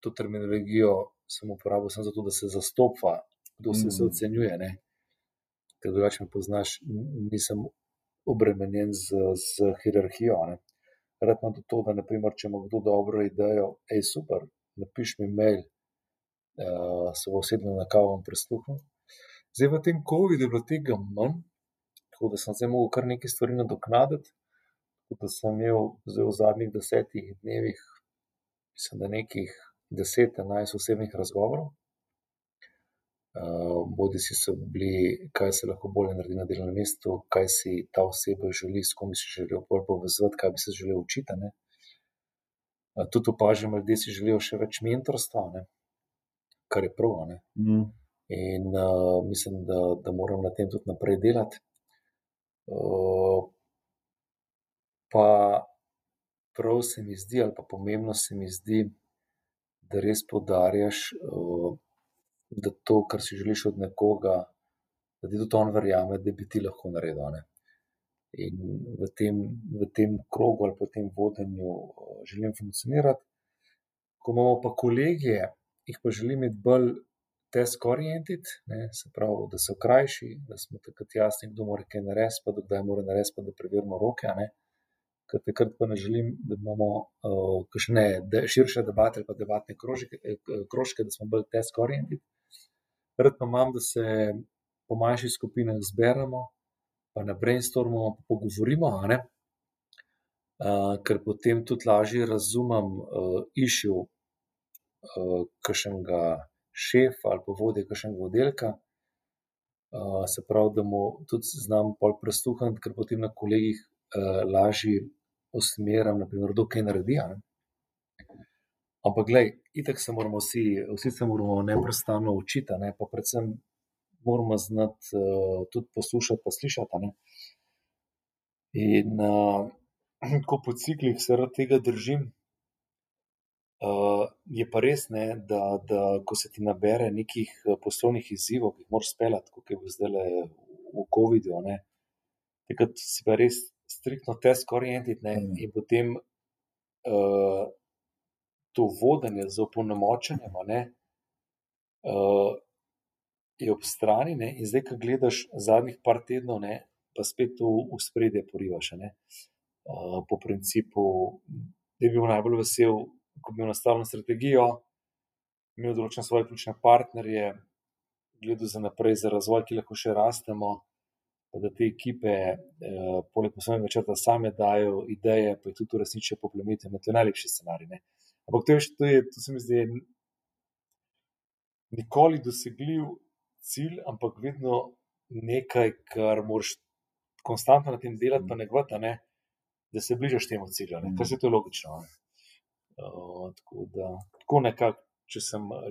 To terminologijo sem uporabil samo zato, da se zastopiva, kdo vse se ocenjuje, ne. Ker drugače me poznaš, nisem obremenjen s, s hierarhijo, ne. Rad imam tudi to, da na primer, če ima kdo dobro idejo, super, napiši mi mail, se bova usedla na kavo in prisluhnila. Zdaj v tem covidu je bilo tega manj, tako da sem zdaj mogel kar nekaj stvari nadoknaditi. Tako da sem imel v zadnjih desetih dnevih mislim, da nekih deset, enajst osebnih razgovorov. Bodisi so bili, kaj se lahko bolje naredi na delovnem mestu, kaj si ta oseba želi, s kom bi se želel bolj povezovati, kaj bi se želel učiti, a ne. tudi opažam, ljudje si želijo še več mentorstva, a ne. Kar je prav, a ne. In, mislim, da, da moram na tem tudi naprej delati. pa prav se mi zdi ali pa pomembno se mi zdi, da res poudarjaš, da to, kar si želiš od nekoga, da ti tudi on verjame, da bi ti lahko naredil, ne. In v tem, v tem krogu ali v tem vodenju želim funkcionirati. Ko imamo pa kolegije, jih pa želim imeti bolj task-oriented, se pravi, da so krajši, da smo takrat jasni, kdo mora kaj narediti, pa kdaj mora narediti, pa da preverimo roke. Ker takrat pa ne želim, da imamo uh, kakšne de, širše debate ali pa debatne krožke, krožke, da smo bolj task-oriented. Rad pa imam, da se po manjših skupinah zberemo, pa na brainstormu pogovorimo, uh, ker potem tudi lažje razumem uh, issue uh, kakšnega šefa ali pa vodje kakšnega oddelka. Uh, se pravi, da mu tudi znam bolj prestuhati, ker potem na kolegih uh, lažje usmerjam, naprimer, kdo kaj naredi. Ne? Ampak, gledaj, itek se moramo vsi, vsi se moramo neprestano učiti, ne? pa predvsem moramo znati uh, tudi poslušati, pa slišati. Ne? In uh, ko po ciklih se rad tega držim, Uh, je pa res, ne, da, da ko se ti nabere nekih poslovnih izzivov, ki jih moraš speljati, kot je bilo zdaj v COVID-u, takrat si pa res striktno task-oriented mm. in potem uh, to vodenje z opolnomočenjem uh, je ob strani. Ne, in zdaj, ko gledaš zadnjih par tednov, ne, pa spet to v spredje porivaš. Uh, po principu, da bi bil najbolj vesel ko bi imel nastavljeno strategijo, imel določene svoje ključne partnerje, gledal za naprej, za razvoj, ki lahko še rastemo. Da te ekipe, eh, poleg poslovnega načrta, same dajo ideje, pa jih tudi uresničijo po plemenitih, to je najlepši scenarij. Ne? Ampak to, je, to, je, to se mi zdi nikoli dosegljiv cilj, ampak vedno nekaj, kar moraš konstantno na tem delati, pa ne gvata, ne? da se bližaš temu cilju. Kar se to logično. Ne? Uh, tako da, tako nekako, če,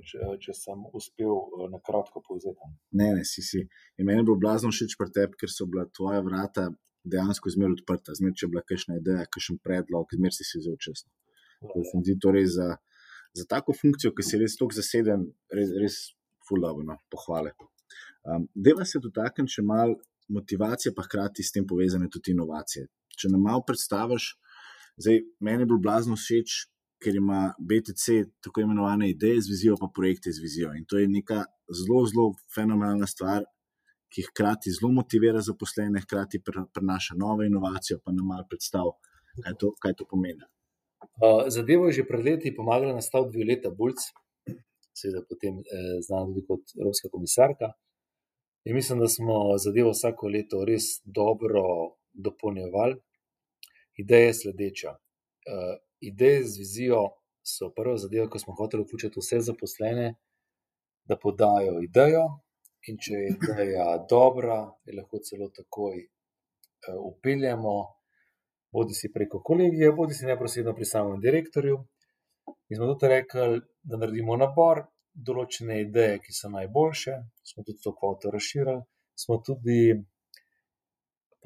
če, če sem uspel uh, na kratko povzeti. Ne, ne, si si. In meni je bilo blazno všeč pri tebi, ker so bila tvoja vrata dejansko zmeraj odprta. Zmeraj, če je bila kakšna ideja, kakšen predlog, zmeraj si se vzel čez. Se mi zdi torej za, za tako funkcijo, ki si res tako zaseden, res, res fulano, no, pohvale. Um, deva se dotakniti še malo motivacije, pa hkrati s tem povezane tudi inovacije. Če nam malo predstaviš, zdaj meni je bilo blazno všeč ker ima BTC tako imenovane ideje z vizijo, pa projekte z vizijo. In to je neka zelo, zelo fenomenalna stvar, ki hkrati zelo motivira zaposlene, hkrati prenaša nove inovacije, pa nam malo predstav, kaj to, kaj to pomeni. Uh, zadevo je že pred leti pomagala nastaviti dve leta Bulc, seveda potem eh, znana tudi kot Evropska komisarka. In mislim, da smo zadevo vsako leto res dobro dopolnjevali. Ideja je sledeča. Uh, ideje z vizijo so prva zadeva, ko smo hoteli vključiti vse zaposlene, da podajo idejo. In če je ideja dobra, je lahko celo takoj uh, upeljemo, bodi si preko kolegije, bodi si neposredno pri samem direktorju. In smo tudi rekli, da naredimo nabor, določene ideje, ki so najboljše, smo tudi to kvoto razširili, smo tudi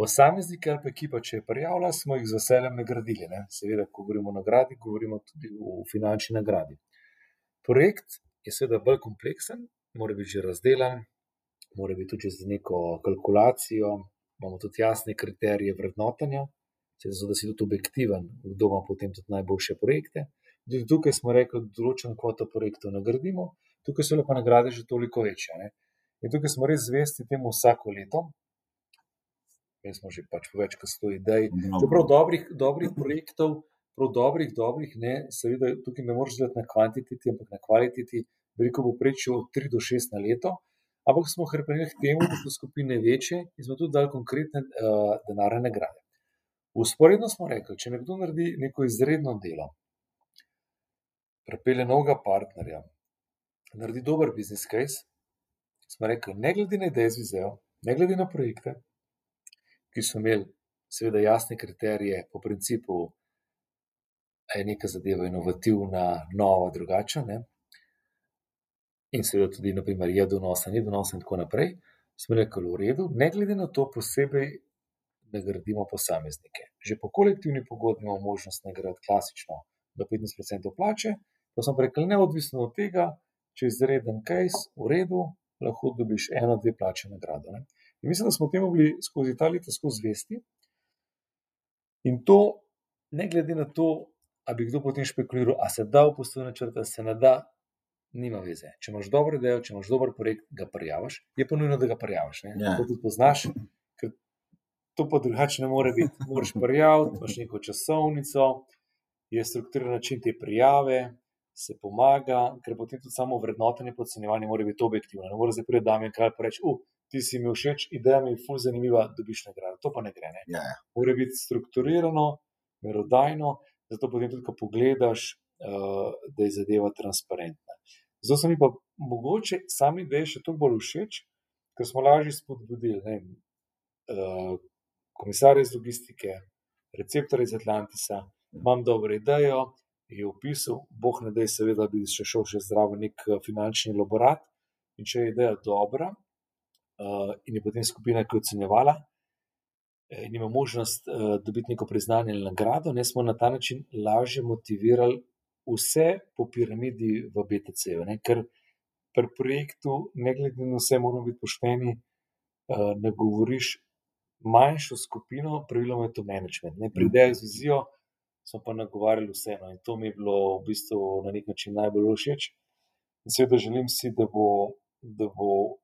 Posamezniki ali pa ekipa, če je prijavila, smo jih z veseljem nagradili. Ne? Seveda, ko govorimo o nagradi, govorimo tudi o finančni nagradi. Projekt je seveda bolj kompleksen, mora biti že razdeljen, mora biti tudi z neko kalkulacijo, imamo tudi jasne kriterije vrednotenja, zato da si tudi objektiven, kdo ima potem tudi najboljše projekte. Tudi tukaj smo rekli, da določen kvoto projektov nagradimo, tukaj so lepa nagrade že toliko večje. Ne? In tukaj smo res zvesti temu vsako leto, mi smo že pač več kot sto idej. Čeprav dobrih, dobrih projektov, prav dobrih, dobrih, ne, seveda tukaj ne moreš gledati na kvantiteti, ampak na kvaliteti, veliko bo prečil od 3 do 6 na leto. Ampak smo hrpenili k temu, da so skupine večje in smo tudi dali konkretne uh, denarne nagrade. Usporedno smo rekli, če nekdo naredi neko izredno delo, prepele novega partnerja, naredi dober business case, smo rekli, ne glede na ideje z vizijo, ne glede na projekte, ki so imeli, seveda, jasne kriterije, po principu, da je neka zadeva inovativna, nova, drugačna. Ne? In seveda tudi, naprimer, je donosen, ni donosen, in tako naprej. Smo rekli, v redu, ne glede na to, posebej nagradimo posameznike. Že po kolektivni pogodbi imamo možnost nagraditi klasično do 15% plače, pa smo rekli, neodvisno od tega, če je izreden case, v redu, lahko dobiš eno, dve plače nagrado. Ne? In mislim, da smo temu bili skozi ta leta skozi zvesti. In to, ne glede na to, ali bi kdo potem špekuliral, ali se da v poslovni načrt, ali se ne da, nima veze. Če imaš dobro idejo, če imaš dober projekt, ga prijaviš, je pa nujno, da ga prijaviš. Ja. To tudi poznaš, to pa drugače ne more biti. Moraš prijaviti, imaš neko časovnico, je strukturiran način te prijave. Se pomaga, ker potem tudi samo vrednotenje, podcenjevanje mora biti objektivno. Ne moreš zapreti, da mi je kaj reči, uh, ti si mi všeč, ideja mi je fuz zanimiva, dobiš nagrado. To pa ne gre. Ne? Ja. Mora biti strukturirano, merodajno, zato potem tudi, ko pogledaš, uh, da je zadeva transparentna. Zato so mi pa mogoče sami ideje še toliko bolj všeč, ker smo lažje spodbudili uh, komisarje iz logistike, receptorje iz Atlantisa, imam dobro idejo, je opisal, boh ne da je seveda, da bi še šel še zdravo nek finančni laborat. In če je ideja dobra, uh, in je potem skupina, ki je ocenjevala, in ima možnost uh, dobiti neko priznanje ali nagrado, ne smo na ta način lažje motivirali vse po piramidi v BTC-ju. Ker pri projektu, ne glede na vse, moramo biti pošteni, uh, ne govoriš manjšo skupino, praviloma je to management. Ne? Pri ideji z vizijo smo pa nagovarjali vseeno in to mi je bilo v bistvu na nek način najbolj všeč. In seveda želim si, da bo, da bo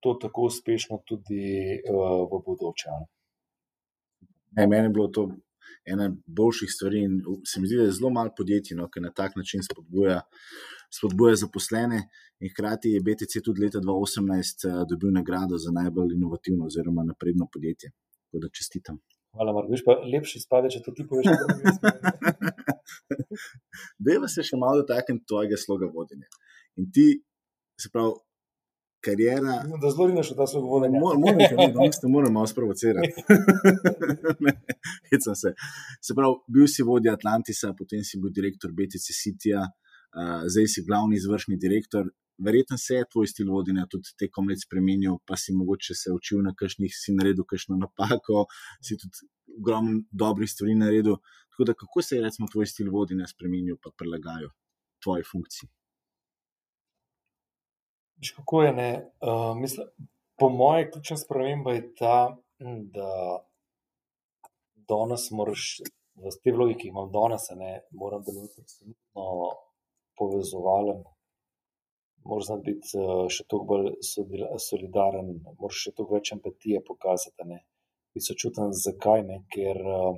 to tako uspešno tudi uh, v bodoče. Ne, meni je bilo to ena boljših stvari. Se mi zdi, da je zelo malo podjetij, no, ki na tak način spodbuja, spodbuja zaposlene. In hkrati je BTC tudi leta 2018 uh, dobil nagrado za najbolj inovativno oziroma napredno podjetje. Tako da čestitam. Hvala, Marko. Veš pa lepši spade, če to ti poveš. Deva se še malo dotakniti tvojega sloga vodenja. In ti, se pravi, karijera. Da zelo rinaš v ta slog vodenja. Moram te danes te moram malo sprovocirati. se. se pravi, bil si vodja Atlantisa, potem si bil direktor BTC City, uh, zdaj si glavni izvršni direktor. Verjetno se je tvoj stil vodenja tudi tekom let spremenil, pa si mogoče se učil na kakšnih, si naredil kakšno napako, si tudi ogromno dobrih stvari naredil. Tako da, kako se je recimo tvoj stil vodenja spremenil, pa prilagajal tvoji funkciji? Veš, kako je ne? Uh, mislim, po mojem, ključna sprememba je ta, da danes moraš v te vlogi, ki jih imam danes, ne moram delovati absolutno povezovalen. Moraš znati biti še toliko bolj solidaren, moraš še toliko več empatije pokazati. Ne? Biti sočuten, zakaj ne? Ker uh,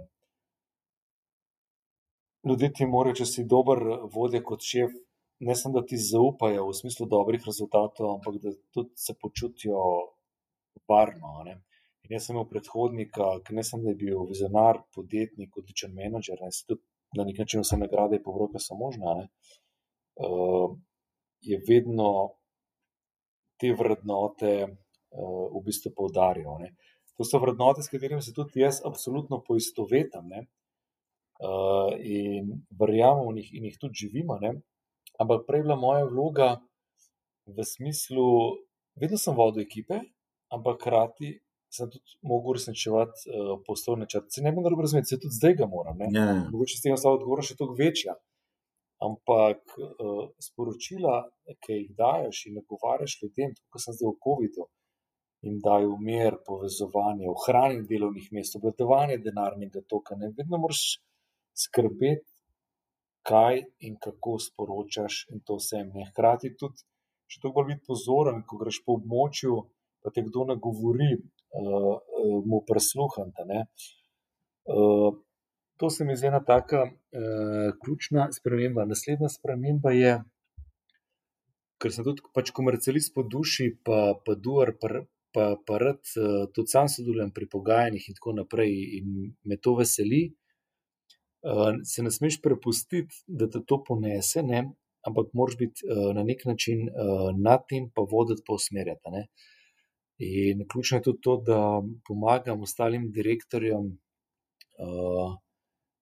ljudje ti morajo, če si dober vodja kot šef, ne samo, da ti zaupajo v smislu dobrih rezultatov, ampak da tudi se počutijo varno. Ne? In jaz sem imel predhodnika, ki ne samo, da je bil vizionar, podjetnik, odličen menedžer, ne tudi na nek način vse nagrade in povroke so možne. Uh, je vedno te vrednote uh, v bistvu poudarjal. Ne? To so vrednote, s katerimi se tudi jaz absolutno poistovetam uh, in verjamem v njih in jih tudi živimo. Ne? Ampak prej bila moja vloga v smislu, vedno sem vodil ekipe, ampak hkrati sem tudi mogel uresničevati uh, poslovne črte. Se ne bi dobro razumel, se tudi zdaj ga moram. Yeah. Ja. Mogoče s tem ostalo odgovor še toliko večja. Ampak uh, sporočila, ki jih daješ in nagovarjaš ljudem, kot sem zdaj v COVID-u, jim dajo mir, povezovanje, ohranjanje delovnih mest, obvladovanje denarnega toka. Ne vedno moraš skrbeti kaj in kako sporočaš, in to vsem. Ne. Hkrati tudi, če to bolj biti pozoren, ko greš po območju, pa te kdo ne govori, uh, uh, mu presluhante. Uh, to se mi zdi ena taka uh, ključna sprememba. Naslednja sprememba je, ker sem tudi pač komercialist po duši, pa, pa duar. Pa, Pa, pa rad uh, tudi sam sodelujem pri pogajanjih, in tako naprej, in me to veseli, uh, se ne smeš prepustiti, da te to ponese, ne? ampak moraš biti uh, na nek način uh, nad tem, pa voditi, pa usmerjati. Ne? In ključno je tudi to, da pomagam ostalim direktorjem, uh,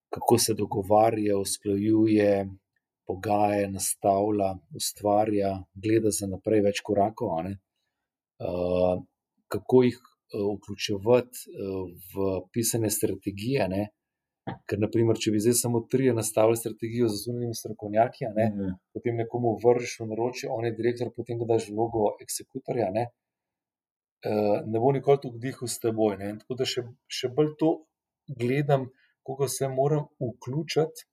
kako se dogovarja, usklajuje, pogaja, nastavlja, ustvarja, gleda za naprej več korakov, uh, kako jih uh, vključevati uh, v pisane strategije. Ne? Ker, naprimer, če bi zdaj samo tri nastavili strategijo z zunanjimi strokovnjaki, ne, mm potem nekomu vržeš v naročje, on je direktor, potem ga daš vlogo eksekutorja, ne, uh, ne bo nikoli tu vdihal s teboj. Ne. Tako da še, še bolj to gledam koga se moram vključiti,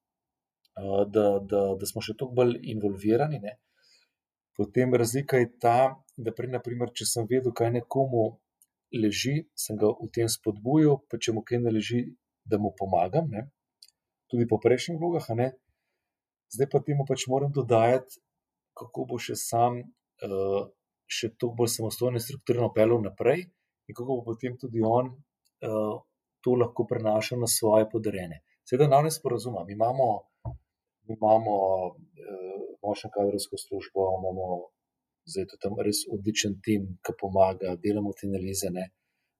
uh, da, da, da smo še toliko bolj involvirani. Ne? Potem razlika je ta, da prej, naprimer, če sem vedel, kaj nekomu leži, sem ga v tem spodbujal, pa če mu kaj ne leži, da mu pomagam. Ne? Tudi po prejšnjih vlogah, zdaj pa temu pač moram dodajati, kako bo še sam, uh, še toliko bolj samostojno in strukturirano pelil naprej, in kako bo potem tudi on uh, to lahko prenašal na svoje podarjene. Seveda, na nas porazumem, imamo mi imamo uh, močno kadrovsko službo, imamo zdaj tudi tam res odličen tim, ki pomaga, delamo te analize. Ne.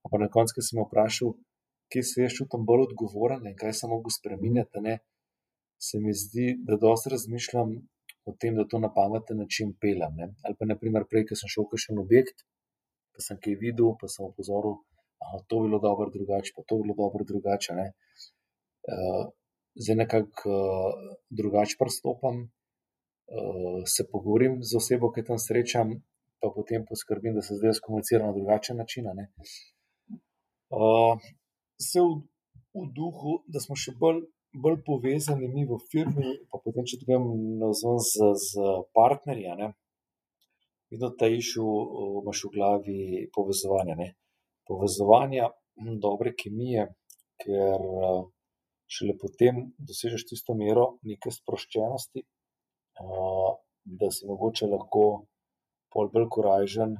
Ampak na koncu, ki sem jih vprašal, kje se jaz čutim bolj odgovoren in kaj sem mogel spremenjati, ne, se mi zdi, da dosti razmišljam o tem, da to na pameten način pelem. Ne. Ali pa, naprimer, prej, ko sem šel v še en objekt, pa sem kaj videl, pa sem opozoril, to bilo dobro drugače, pa to je bilo dobro drugače. Uh, zdaj nekako uh, drugače pristopam, uh, se pogovorim z osebo, ki tam srečam, pa potem poskrbim, da se zdaj skomunicira na drugačen način. Uh, vse v, v duhu, da smo še bolj, bolj povezani mi v firmi, pa potem, če grem na zvon z, z partnerji. Ne? Vedno ta išu imaš v glavi povezovanja. Ne? Povezovanja dobre kemije, ker uh, šele potem dosežeš tisto mero neke sproščenosti, da si mogoče lahko pol bolj korajžen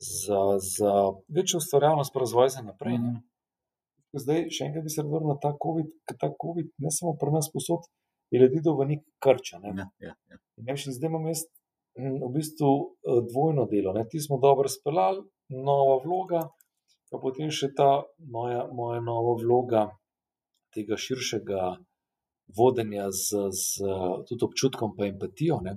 za, za večjo ustvarjalnost, pa razvoj za naprej. Mm. Zdaj, še enkrat bi se vrnil na ta COVID, ker ta COVID ne samo pri nas posod, je do v nek krča. Ne? Ja, ja, ja. Ne, zdaj imam jaz v bistvu dvojno delo. Ne? Ti smo dobro speljali, nova vloga, pa potem še ta moja, moja nova vloga tega širšega vodenja z, z tudi občutkom in empatijo. Ne?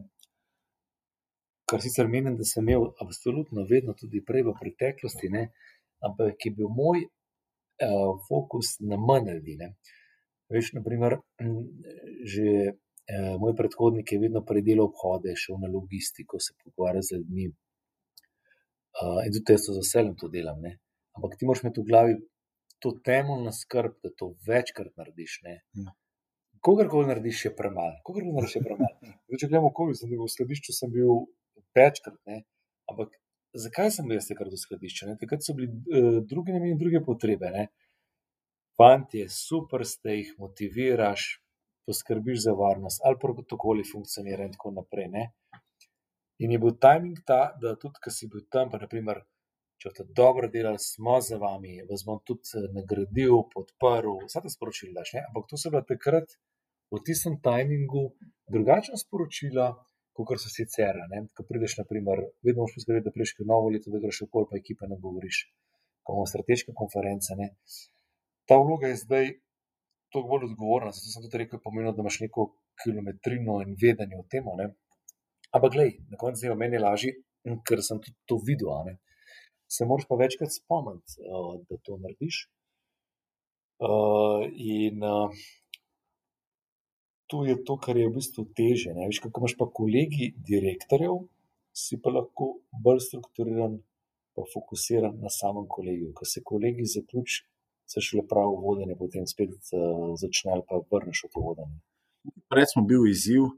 Kar sicer menim, da sem imel absolutno vedno, tudi prej v preteklosti, ne? ampak je bil moj fokus na manjdi. Veš, naprimer, že uh, moj predhodnik je vedno predelal obhode, šel na logistiko, se pogovarjal z ljudmi. Uh, in tudi jaz to z veseljem to delam. Ne? Ampak ti moraš imeti v glavi to temeljno skrb, da to večkrat narediš. Ja. Kogarkoli narediš, je premalo. Kogarkoli narediš, je premalo. Če gledamo, koliko sem bil v skladišču, sem bil večkrat. Ne? Ampak zakaj sem bil jaz takrat v skladišču? Takrat so bili uh, drugi nameni druge potrebe. Ne? Fanti, super ste jih, motiviraš, poskrbiš za varnost, ali protokoli funkcionirajo in tako naprej. Ne? In je bil timing ta, da tudi, ki si bil tam, pa naprimer če boste dobro delali, smo za vami, vas bom tudi eh, nagradil, podprl, vse te sporočila daš. Ne? Ampak to so bila takrat v tistem tajmingu drugačna sporočila, kot so sicer. Ko prideš, naprimer, vedno moš poskrbeti, da prideš novo leto, da greš okol, pa ekipa ne govoriš, ko imamo strateške konference. Ne? Ta vloga je zdaj toliko bolj odgovorna, zato sem tudi rekel, pomeni, da imaš neko kilometrino in vedenje o tem. Ampak, glej, na koncu je meni lažje, ker sem tudi to videl se moraš pa večkrat spomniti, uh, da to narediš. Uh, in uh, to je to, kar je v bistvu teže. Veš, kako imaš pa kolegi direktorjev, si pa lahko bolj strukturiran, pa fokusiran na samem kolegiju. Ko se kolegi zaključijo, se šele pravo vodenje, potem spet uh, začne ali pa vrneš v to vodenje. Prej smo bili izziv,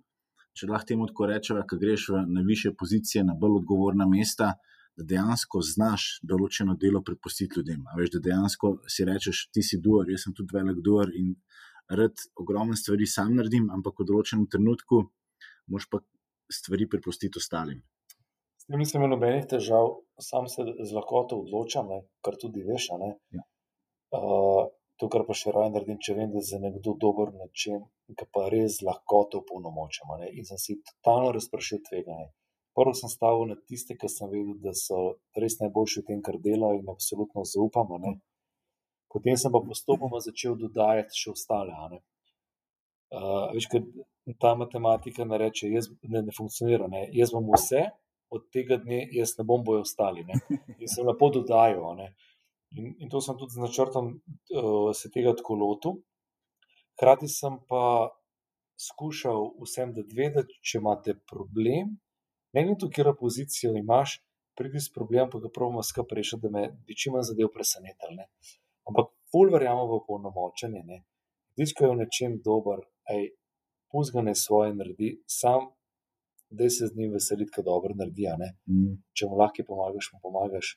če lahko temu tako rečemo, da greš na više pozicije, na bolj odgovorna mesta da dejansko znaš določeno delo prepustiti ljudem. Veš, da dejansko si rečeš, ti si duor, jaz sem tudi velik duor in rad ogromne stvari sam naredim, ampak v določenem trenutku moš pa stvari prepustiti ostalim. S tem nisem imel nobenih težav, sam se z lahkoto odločam, ne, kar tudi veš. Ja. Uh, to, kar pa še raje naredim, če vem, da je za nekdo dober način, ki pa res z lahkoto polnomočam. In sem si totalno razpršil tveganje. Prvo sem stavil na tiste, ki sem vedel, da so res najboljši v tem, kar delajo in absolutno zaupamo. Ne? Potem sem pa postopoma začel dodajati še ostale. Uh, veš, ta matematika ne reče, da ne, ne funkcionira. Ne? Jaz bom vse, od tega dne jaz ne bom bojo ostali. Ne? In sem lepo dodajal. In, in to sem tudi z načrtom uh, se tega tako lotil. Hkrati sem pa skušal vsem dati vedeti, če imate problem, ne glede na to, kje pozicijo imaš, pridi s problemom, pa ga pravimo skupaj rešiti, da me bi čim manj zadev presenetili. Ampak bolj verjamem v polnomočenje. Ne? Disko je v nečem dober, aj puzgane svoje naredi, sam, da se z njim veseliti, kaj dobro naredi. Mm. Če mu lahko pomagaš, mu pomagaš.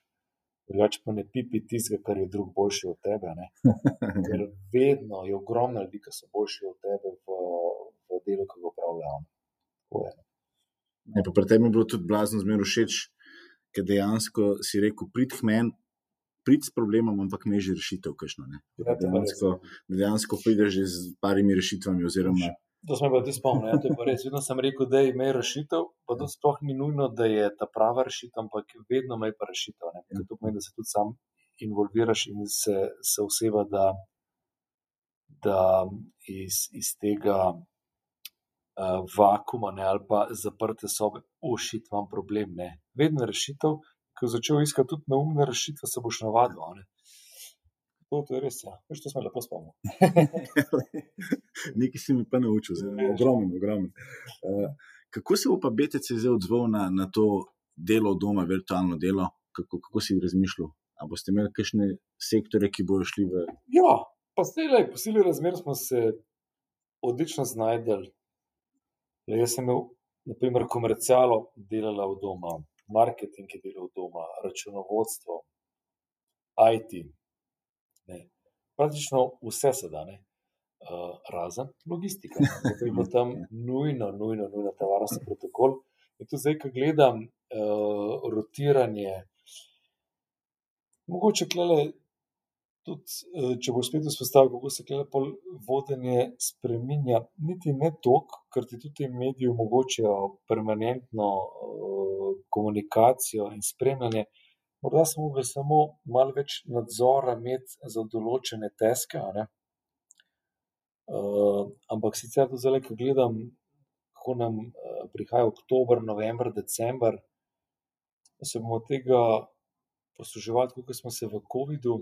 Drugače pa ne pipi tistega, kar je drug boljši od tebe. Ker vedno je ogromno ljudi, ki so boljši od tebe v, v delu, ki ga upravljajo. Pri tem je bilo tudi blazno zmerno všeč, ker dejansko si rekel, prid k meni, prid s problemom, ampak ne že rešitev. Kajšno, ja, dejansko, dejansko prideš že z parimi rešitvami. Oziroma... To smo pa tudi spomnili. Ja, vedno sem rekel, da je ime rešitev, pa to sploh ni nujno, da je ta prava rešitev, ampak vedno ima pa rešitev. Ja. To pomeni, da se tudi sam involviraš in se, se oseba, da, da iz, iz tega uh, vakuma ne, ali pa zaprte sobe, ušit vam problem. Ne. Vedno je rešitev, je začel iskati tudi neumne rešitve, se boš navadil. Ne. To, to je res, ja. Veš, to smo lepo spomnili. Nekaj si mi pa naučil, zelo ogromen, ogromen. Uh, kako se bo pa BTC zdaj odzval na, na to delo doma, virtualno delo? Kako, kako si razmišljal? Ali boste imeli kakšne sektore, ki bodo šli v. Ja, pa zdaj po sili razmer smo se odlično znajdeli. Jaz sem imel, naprimer, komercialo delala v doma, marketing je delal doma, računovodstvo, IT. Ne. Praktično vse se da, uh, razen logistika. To je bilo tam nujno, nujno, nujno, ta varnostni protokol. In tu zdaj, ko gledam uh, rotiranje, mogoče klele tudi, eh, če boš spet vzpostavil, kako se klepo vodenje spremenja, niti ne toliko, ker ti tudi mediji omogočajo permanentno uh, komunikacijo in spremljanje. Morda smo mogli samo malo več nadzora imeti za določene teske. Uh, ampak sicer to zelo, ko gledam, kako nam uh, prihaja oktober, november, december, se bomo tega posluževali, kot smo se v COVID-u.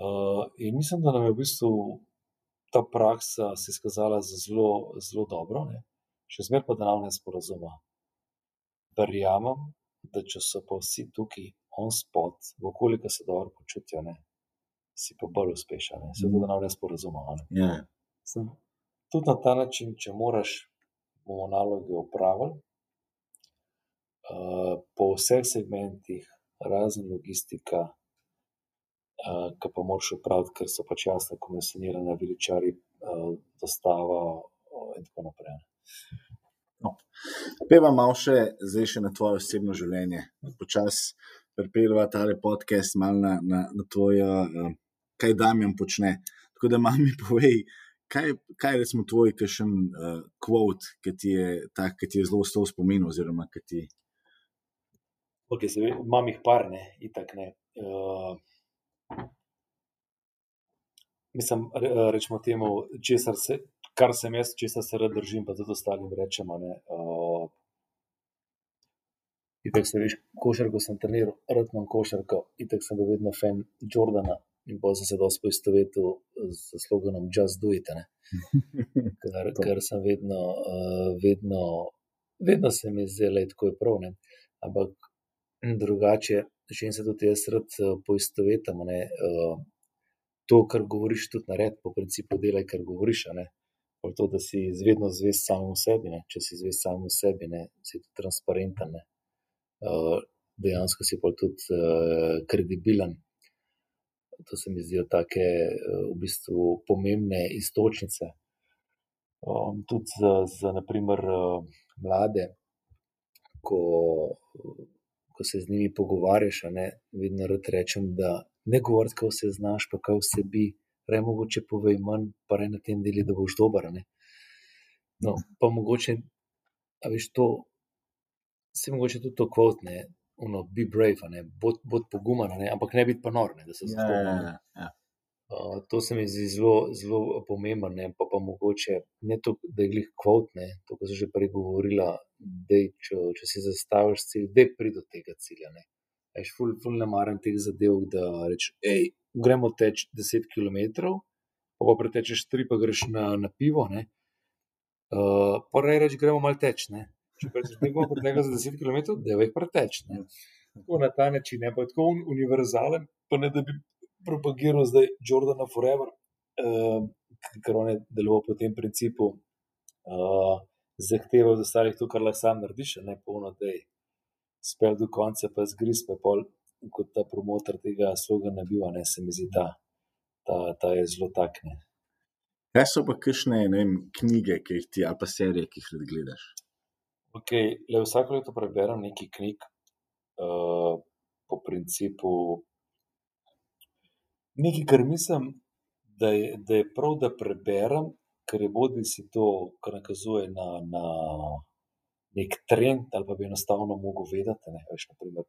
Uh, in mislim, da nam je v bistvu ta praksa se izkazala za zelo, zelo dobro, ne? še zmeraj pa da nam ne sporozuma. Verjamem, da če so pa vsi tukaj on spot, v koliko se dobro počutijo, ne? si pa bolj uspešen, se tudi da nam ne sporozuma. Ne? Yeah. Sem, tudi na ta način, če moraš, bomo naloge upravili. Uh, po vseh segmentih, razen logistika, ki pa moraš upraviti, ker so pač jasno komisionirane, veličari, dostava uh, in tako naprej. No. Peva malo še, zdaj še na tvoje osebno življenje. Počasi prepelva ta podcast malo na, na, na tvoje, kaj Damien počne. Tako da mami povej, kaj, kaj je recimo tvoj kakšen uh, quote, ki ti je, tak, ki ti je zelo ostal v spominu oziroma ki ti. Ok, se vem, imam jih par, ne, itak ne. Uh, mislim, rečemo temu, se, kar sem jaz, česar se rad držim, pa tudi ostalim rečemo. Uh, itek se veš, košarko sem treniral, rad imam košarko, itek sem bil vedno fan Jordana in pa sem se dosti poistovetil z sloganom Just Do It. Ker, ker sem vedno, uh, vedno, vedno se mi zdelo, da je tako prav. Ne? Ampak drugače, če se tudi jaz rad poistovetim, uh, to, kar govoriš, tudi naredi, po principu delaj, kar govoriš. To, da si vedno zvest samemu sebi, ne? če si zvest samemu sebi, ne? si tudi transparenten, uh, dejansko si pa tudi kredibilen. To se mi zdijo tako uh, v bistvu pomembne istočnice. Um, tudi za, za naprimer, uh, mlade, ko, ko se z njimi pogovarjaš, ne, vedno rečem, da ne govoriti, kako se znaš, pa kaj vse bi, rej mogoče povej manj, pa rej na tem delu, da boš dober. Ne? No, pa mogoče, a veš to, se mogoče tudi to kvotne, ono, be brave, ne, bod, bod poguman, ne, ampak ne biti pa nor, ne, da se zavedamo. Ja, ja, ja. Uh, to se mi zdi zelo, zelo pomembno, ne, pa, pa mogoče ne to, da je glih kvotne, to, kar sem že prej govorila, da če, če si zastaviš cilj, da pridi do tega cilja. Ne. Veš, ful, ful ne maram teh zadev, da rečeš, hej, gremo teč 10 km, pa, pa pretečeš 3, pa greš na, na pivo. Uh, pa reči, gremo mal teč. Ne? Če rečeš, da bomo pretekli za 10 km, da je preteč. Ne? Tako na ta način, ne pa tako univerzalen, pa ne da bi propagiral zdaj Jordana Forever. uh, ker on je deloval po tem principu, uh, zahteval od ostalih to, kar lahko sam narediš, ne polno, da je spel do konca, pa zgriz, pa pol, kot ta promotor tega sloga ne bil, ne se mi zdi, ta, ta, ta je zelo takne. Kaj so pa kakšne knjige, ki jih ti, ali pa serije, ki jih gledaš? Okay, le vsako leto preberem nekaj knjig, uh, po principu, nekaj, kar mislim, da je, da je prav, da preberem, ker je bodi si to, kar nakazuje na, na nek trend, ali pa bi enostavno mogel vedeti, ne veš, naprimer,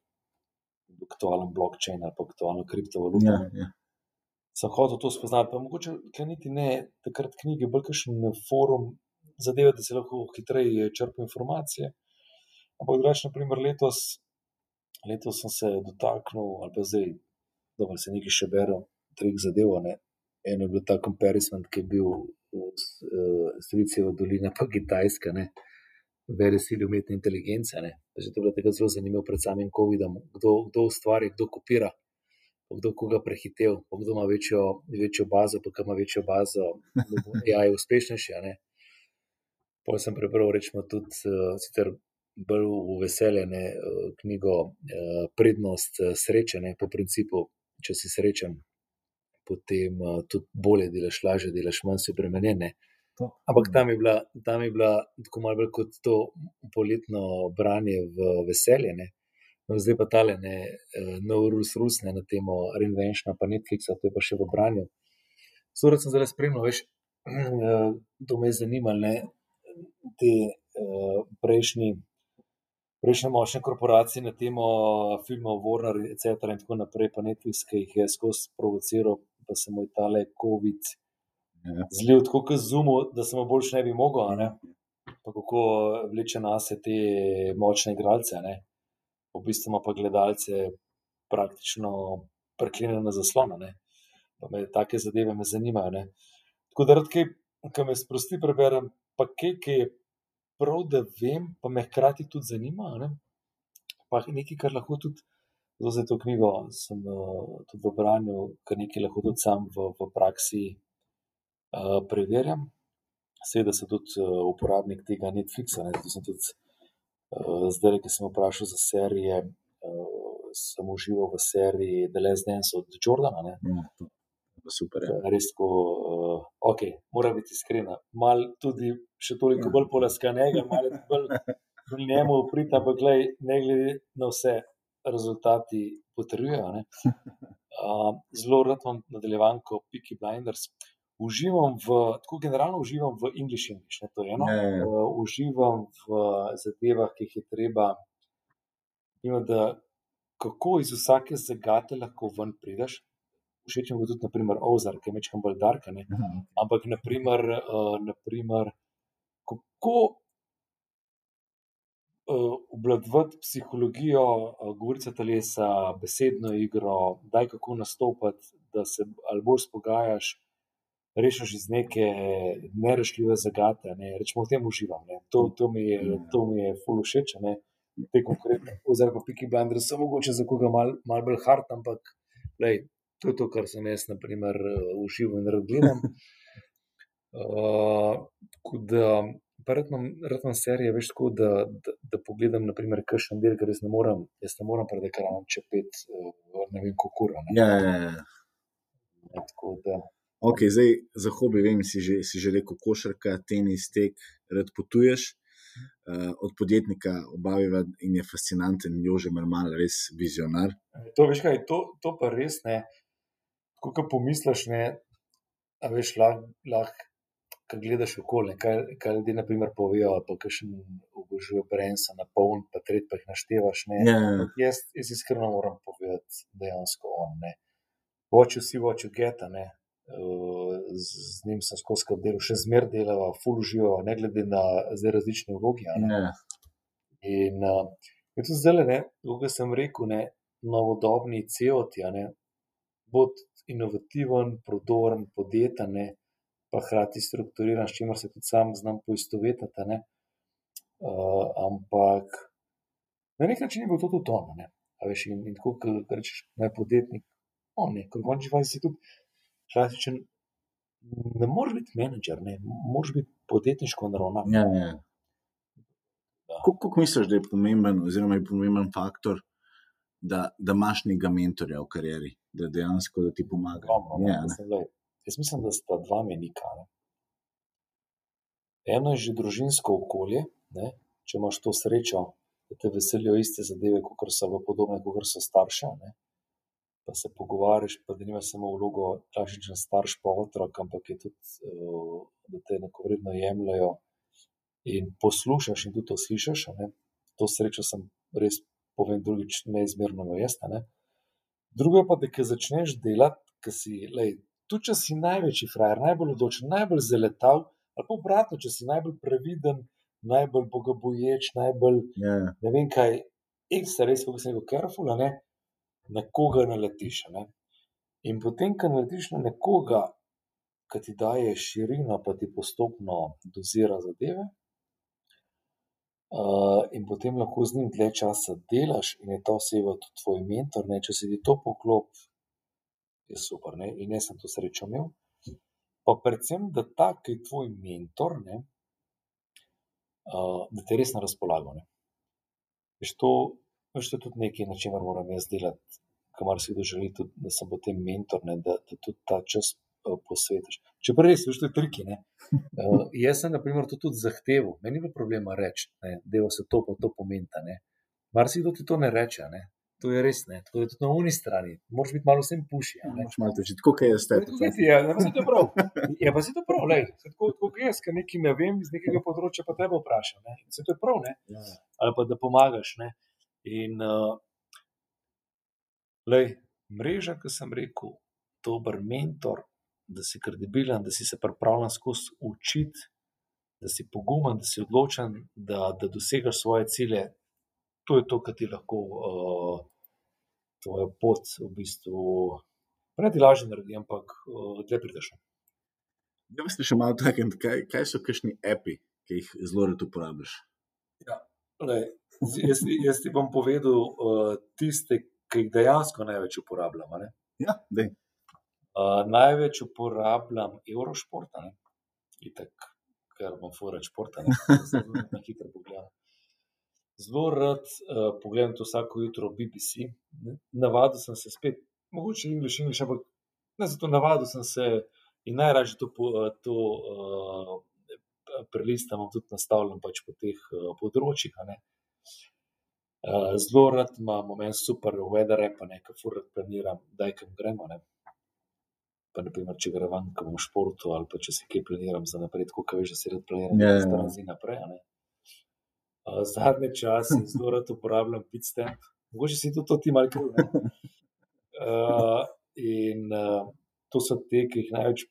aktualen blockchain ali pa aktualno kriptovaluto. Ja, ja. Sem hotel to spoznati, pa mogoče niti ne takrat knjige, bolj kakšen forum zadeve, da se lahko hitreje črpa informacije. Ampak drugače, naprimer, letos, letos sem se dotaknil, ali pa zdaj, da se nekaj še berem, treh zadev. Ne. Eno je bil ta comparison, ki je bil uh, Silicijeva dolina, pa Kitajska, vere sili umetne inteligence. Že to je bilo tako zelo zanimivo pred samim COVID-om, kdo, kdo ustvari, kdo kopira. Kdo koga prehitev, kdo ima večjo, večjo bazo, pa kdo ima večjo bazo, bo AI uspešnejši. Pa sem prebral, rečemo, tudi uh, sicer bolj v veselje, ne, uh, knjigo Prednost sreče, ne, po principu, če si srečen, potem uh, tudi bolje delaš, lažje delaš, manj si premenjen. Ampak tam je bila, tam je bila tako malo kot to poletno branje v veselje. Ne. No, zdaj pa tale, ne, no, Rus, Rus, ne, na temo Reinvention, pa Netflix, to je pa še v branju. Sura sem zelo spremljal, veš, to me je zanimalo, te uh, prejšnji, prejšnje močne korporacije na temo filmov, Warner, etc. in tako naprej, pa Netflix, ki jih je skozi provociral, da se mu je tale COVID ja. zlil tako kot zumo, da se mu boljš ne bi mogel, ne? pa kako vleče nas te močne igralce, ne? v bistvu pa gledalce praktično preklinjene na zaslona. Ne? Pa me take zadeve me zanimajo. Ne? Tako da, kaj, kaj me sprosti, preberem pa kaj, ki je prav, da vem, pa me hkrati tudi zanima. Ne? Pa nekaj, kar lahko tudi za to knjigo sem uh, tudi v branju, kar nekaj lahko tudi sam v, v praksi uh, preverjam. Seveda sem tudi uh, uporabnik tega Netflixa, ne? zato sem tudi uh, zdaj, ki sem vprašal za serije. Uh, sem užival v seriji The Last Dance od Jordana. Ja, super. Ja. Res, ko, uh, ok, mora biti iskrena. Mal tudi še toliko ja. bolj polaskanega, malo bolj njemu uprita, ampak glej, ne glede na vse, rezultati potrjujejo. Uh, zelo rad vam nadaljevam, kot Piki Blinders. Uživam v, tako generalno uživam v English English, ne, to je eno. Uh, uživam v zadevah, ki jih je treba, ima, da kako iz vsake zagate lahko ven prideš všeč mi bo tudi, naprimer, Ozar, ki je večkrat bolj dark. Ampak, naprimer, uh, naprimer, kako uh, obladovati psihologijo, uh, govorica telesa, besedno igro, da je kako nastopati, da se ali bolj spogajaš. Rešiš iz neke nerešljive zagate, ne. rečemo, v tem uživam. To, to mi je, to mi je fully všeč. Te konkretne, oziroma, piki blender, so mogoče za koga malo mal bolj hard, ampak lej, To je to, kar sem jaz, na primer, užival in gledal. Uh, da, redno serijo, veš, tako, da, da, da pogledam, naprimer, kakšen del, ker jaz ne morem, jaz ne morem pred ekranom čepet, uh, ne vem, kako kura. Ja, ja, ja. ja tako da. Ok, zdaj za hobi, vem, si že, si že rekel, košarka, tenis, tek, rad potuješ. Uh, od podjetnika obaviva in je fascinanten, jože mermal, res vizionar. To, veš kaj, to, to pa res ne. Uh, ko pomisliš, ne, a veš, lahko, lah, ko gledaš okolje, kaj, kaj ljudje, na primer, povejo, pa še obožujejo Brensa na poln, pa tret pa jih naštevaš. Ne, yeah. Ja. jaz, jaz iskreno moram povedati, dejansko on. Ne. Watch you see what you get, ne. Uh, z, z njim sem skozi skrbel, še zmer delal, full užival, ne glede na zdaj različne vloge. Yeah. In uh, to zdaj, ne, kot sem rekel, ne, novodobni ceoti, ne, bod inovativen, prodoren, podjeten, pa hkrati strukturiran, s čimer se tudi sam znam poistovetiti. Uh, ampak na nek način je bilo to tudi to. Veš, in, in tako, kot rečeš, naj podjetnik, on je, kot končni fazi, tudi klasičen ne moreš biti menedžer, ne moreš biti podjetniško naravnan. Ja, ja. Kako misliš, da je pomemben, oziroma je pomemben faktor, da, da imaš nekega mentorja v karieri, da dejansko da ti pomaga? Ogromno, ja, mislim, lej, jaz mislim, da sta dva menika. Ne. Eno je že družinsko okolje, ne, če imaš to srečo, da te veselijo iste zadeve, kot so podobne, kot so starše. Ne. Pa se pogovarjaš, pa da nimaš samo vlogo klasičen starš, pa otrok, ampak je tudi, da te neko vredno jemljajo in poslušaš in tudi to slišiš. To srečo sem res, povem, drugič, neizmerno jaz. Ne? Drugo pa, da ki začneš delati, ki si, lej, tudi če si največji frajer, najbolj odločen, najbolj zaletav, ali pa obratno, če si najbolj previden, najbolj bogoboječ, najbolj yeah. Ja. ne vem kaj, se res, kako se reče, careful, ne, na koga naletiš. Ne? In potem, ko naletiš na nekoga, ki ti daje širino, pa ti postopno dozira zadeve, in potem lahko z njim dlje časa delaš, in je ta oseba tudi tvoj mentor. Ne? Če se ti to poklop, je super. Ne? In jaz sem to srečo imel. Pa predvsem, da ta, ki je tvoj mentor, ne, uh, da te res na razpolago. Veš, to, veš, to je tudi nekaj, na čemer moram jaz delati, kamor si kdo želi, tudi, da sem potem mentor, ne? da, da tudi ta čas posvetiš. Čeprav res, veš, to je triki. Uh, jaz sem, na primer, to tudi zahteval, meni ni problema reči, da se to pa to pomeni. Mar si kdo ti to ne reče, ne? to je res ne. Tako da tudi na uni strani, moraš biti malo vsem puši. Moraš malo teči, tako kot jaz tebe. Ja, pa si to prav. Ja, pa si to prav, lej. Tako kot jaz, ki nekaj ne vem iz nekega področja, pa tebe vprašam. Ne? Se to je prav, ne? Ja. Ali pa da pomagaš. Ne? In, uh, lej, mreža, ki sem rekel, dober mentor, da si kredibilen, da si se pripravljen skozi učiti, da si pogumen, da si odločen, da, da dosegaš svoje cilje. To je to, kar ti lahko uh, tvojo pot v bistvu ne ti lažje naredi, ampak uh, dlje prideš. Da, veste še malo tako, kaj, kaj so kakšni api, ki jih zelo rado uporabljaš? Ja, lej, jaz, jaz ti bom povedal uh, tiste, ki jih dejansko največ uporabljam. Ja, dej. Uh, največ uporabljam Eurošport, ker imam fuori šport, zelo na hitro pogledam. Zelo rad uh, pogledam to vsako jutro BBC. Navadil sem se spet, mogoče English, English, ampak ne zato navadil sem se in najražje to, to uh, prelistam, tudi nastavljam pač po teh uh, področjih. Uh, zelo rad imam, imam super weather, pa nekaj fuori planiram, da kam gremo. Ne pa naprimer, če gre van, kam v športu ali pa če se kaj planiram za naprej, kot veš, da se red planiram, da se tam zdi naprej. Uh, zadnje čase zelo rad uporabljam pitstamp, mogoče si tudi to ti malo kriv. Uh, in uh, to so te, ki jih največ,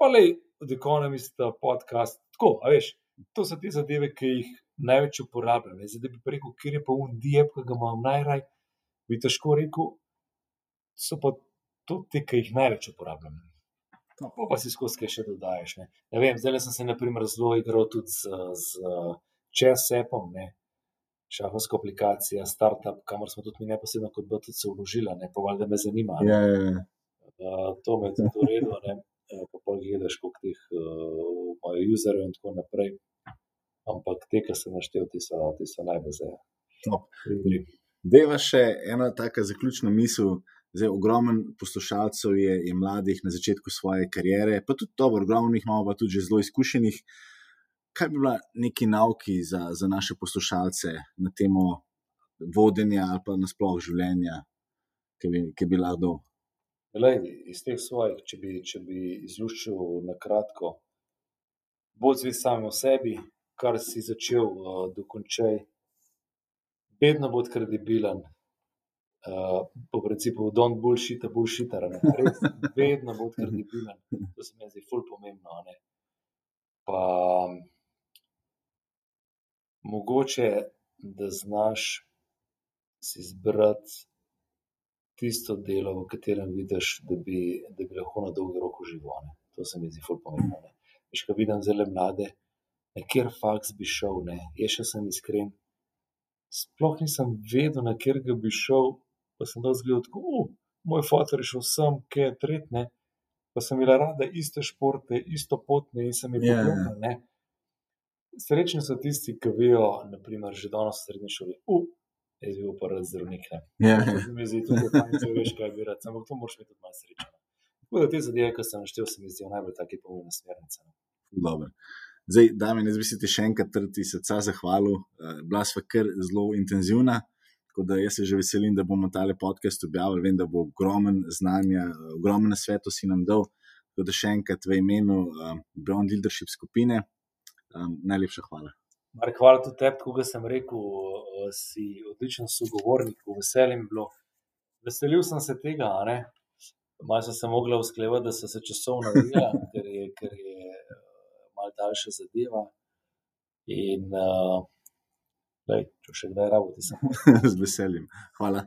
pa le od ekonomista, podcast. Tako, veš, to so te zadeve, ki jih največ uporabljam. Zdaj, da bi rekel, kje je pa un diep, ki ga imam najraj, bi težko rekel. So pa tudi te, ki jih največ uporabljam. No, pa si skozi kaj še dodajes. Ne. Ne vem, zdaj sem se naprimer zelo igral tudi z, z Česepom, šahovsko aplikacijo, startup, kamor smo tudi mi neposredno kot BTC vložili, ne pa valjda me zanima. Ja, ja, ja. Uh, to me je tudi uredilo, ne pa pol gledaš, koliko teh uh, userjev in tako naprej. Ampak te, ki sem naštel, ti so, so najbolj zdaj. Deva še ena taka zaključna misel. Zdaj, ogromen poslušalcev je, je mladih na začetku svoje kariere, pa tudi dobro, ogromno jih imamo, pa tudi že zelo izkušenih. Kaj bi bila neki nauki za, za naše poslušalce na temo vodenja ali pa nasplošno življenja, ki bi, ki bi lahko? Lej, iz teh svojih, če bi, če bi izluščil na kratko, bolj zvest samo sebi, kar si začel, uh, dokončaj, vedno bod kredibilen, uh, po principu, don't bullshit, bullshit, res, vedno bo kredibilen. To se mi zdi ful pomembno. Ne? Pa mogoče, da znaš si izbrati tisto delo, v katerem vidiš, da bi, da bi lahko na dolgi rok užival. To se mi zdi ful pomembno. Veš, ko vidim zelo mlade, nekjer faks bi šel, ne? jaz še sem iskren. Sploh nisem vedel, na kjer bi šel, pa sem dal zgled, tako, uh, moj fotor je šel sem, kaj je tretne. pa sem imela rada iste športe, isto pot, in sem jih Ja, ja. poklonila. Srečni so tisti, ki vejo, naprimer, že danes v srednji šoli, uh, jaz bi bil pa rad zdravnik. Ne. Ja, To mi zdi tudi fajn, če veš, kaj bi rad, ampak to moraš imeti malo sreče. Tako da te zadeve, ki sem naštel, se mi zdijo najbolj take pomembne smernice. Dobro. Zdaj, Damien, jaz bi se ti še enkrat trti srca zahvalil. Uh, bila sva kar zelo intenzivna, tako da jaz se že veselim, da bomo tale podcast objavili. Vem, da bo ogromen znanja, eh, ogromen svetov si nam dal. Tako da še enkrat v imenu uh, Brown Leadership skupine um, najlepša hvala. Mark, hvala tudi tebi, kot sem rekel, eh, si odličen sogovornik, je bilo. Veselil sem se tega, ne. Malo sem se mogla usklejevati, da so se časovno vrila, ker je, ker je eh, malo daljša zadeva. In, uh, lej, če še kdaj rabo, ti sem. Z veseljem. Hvala.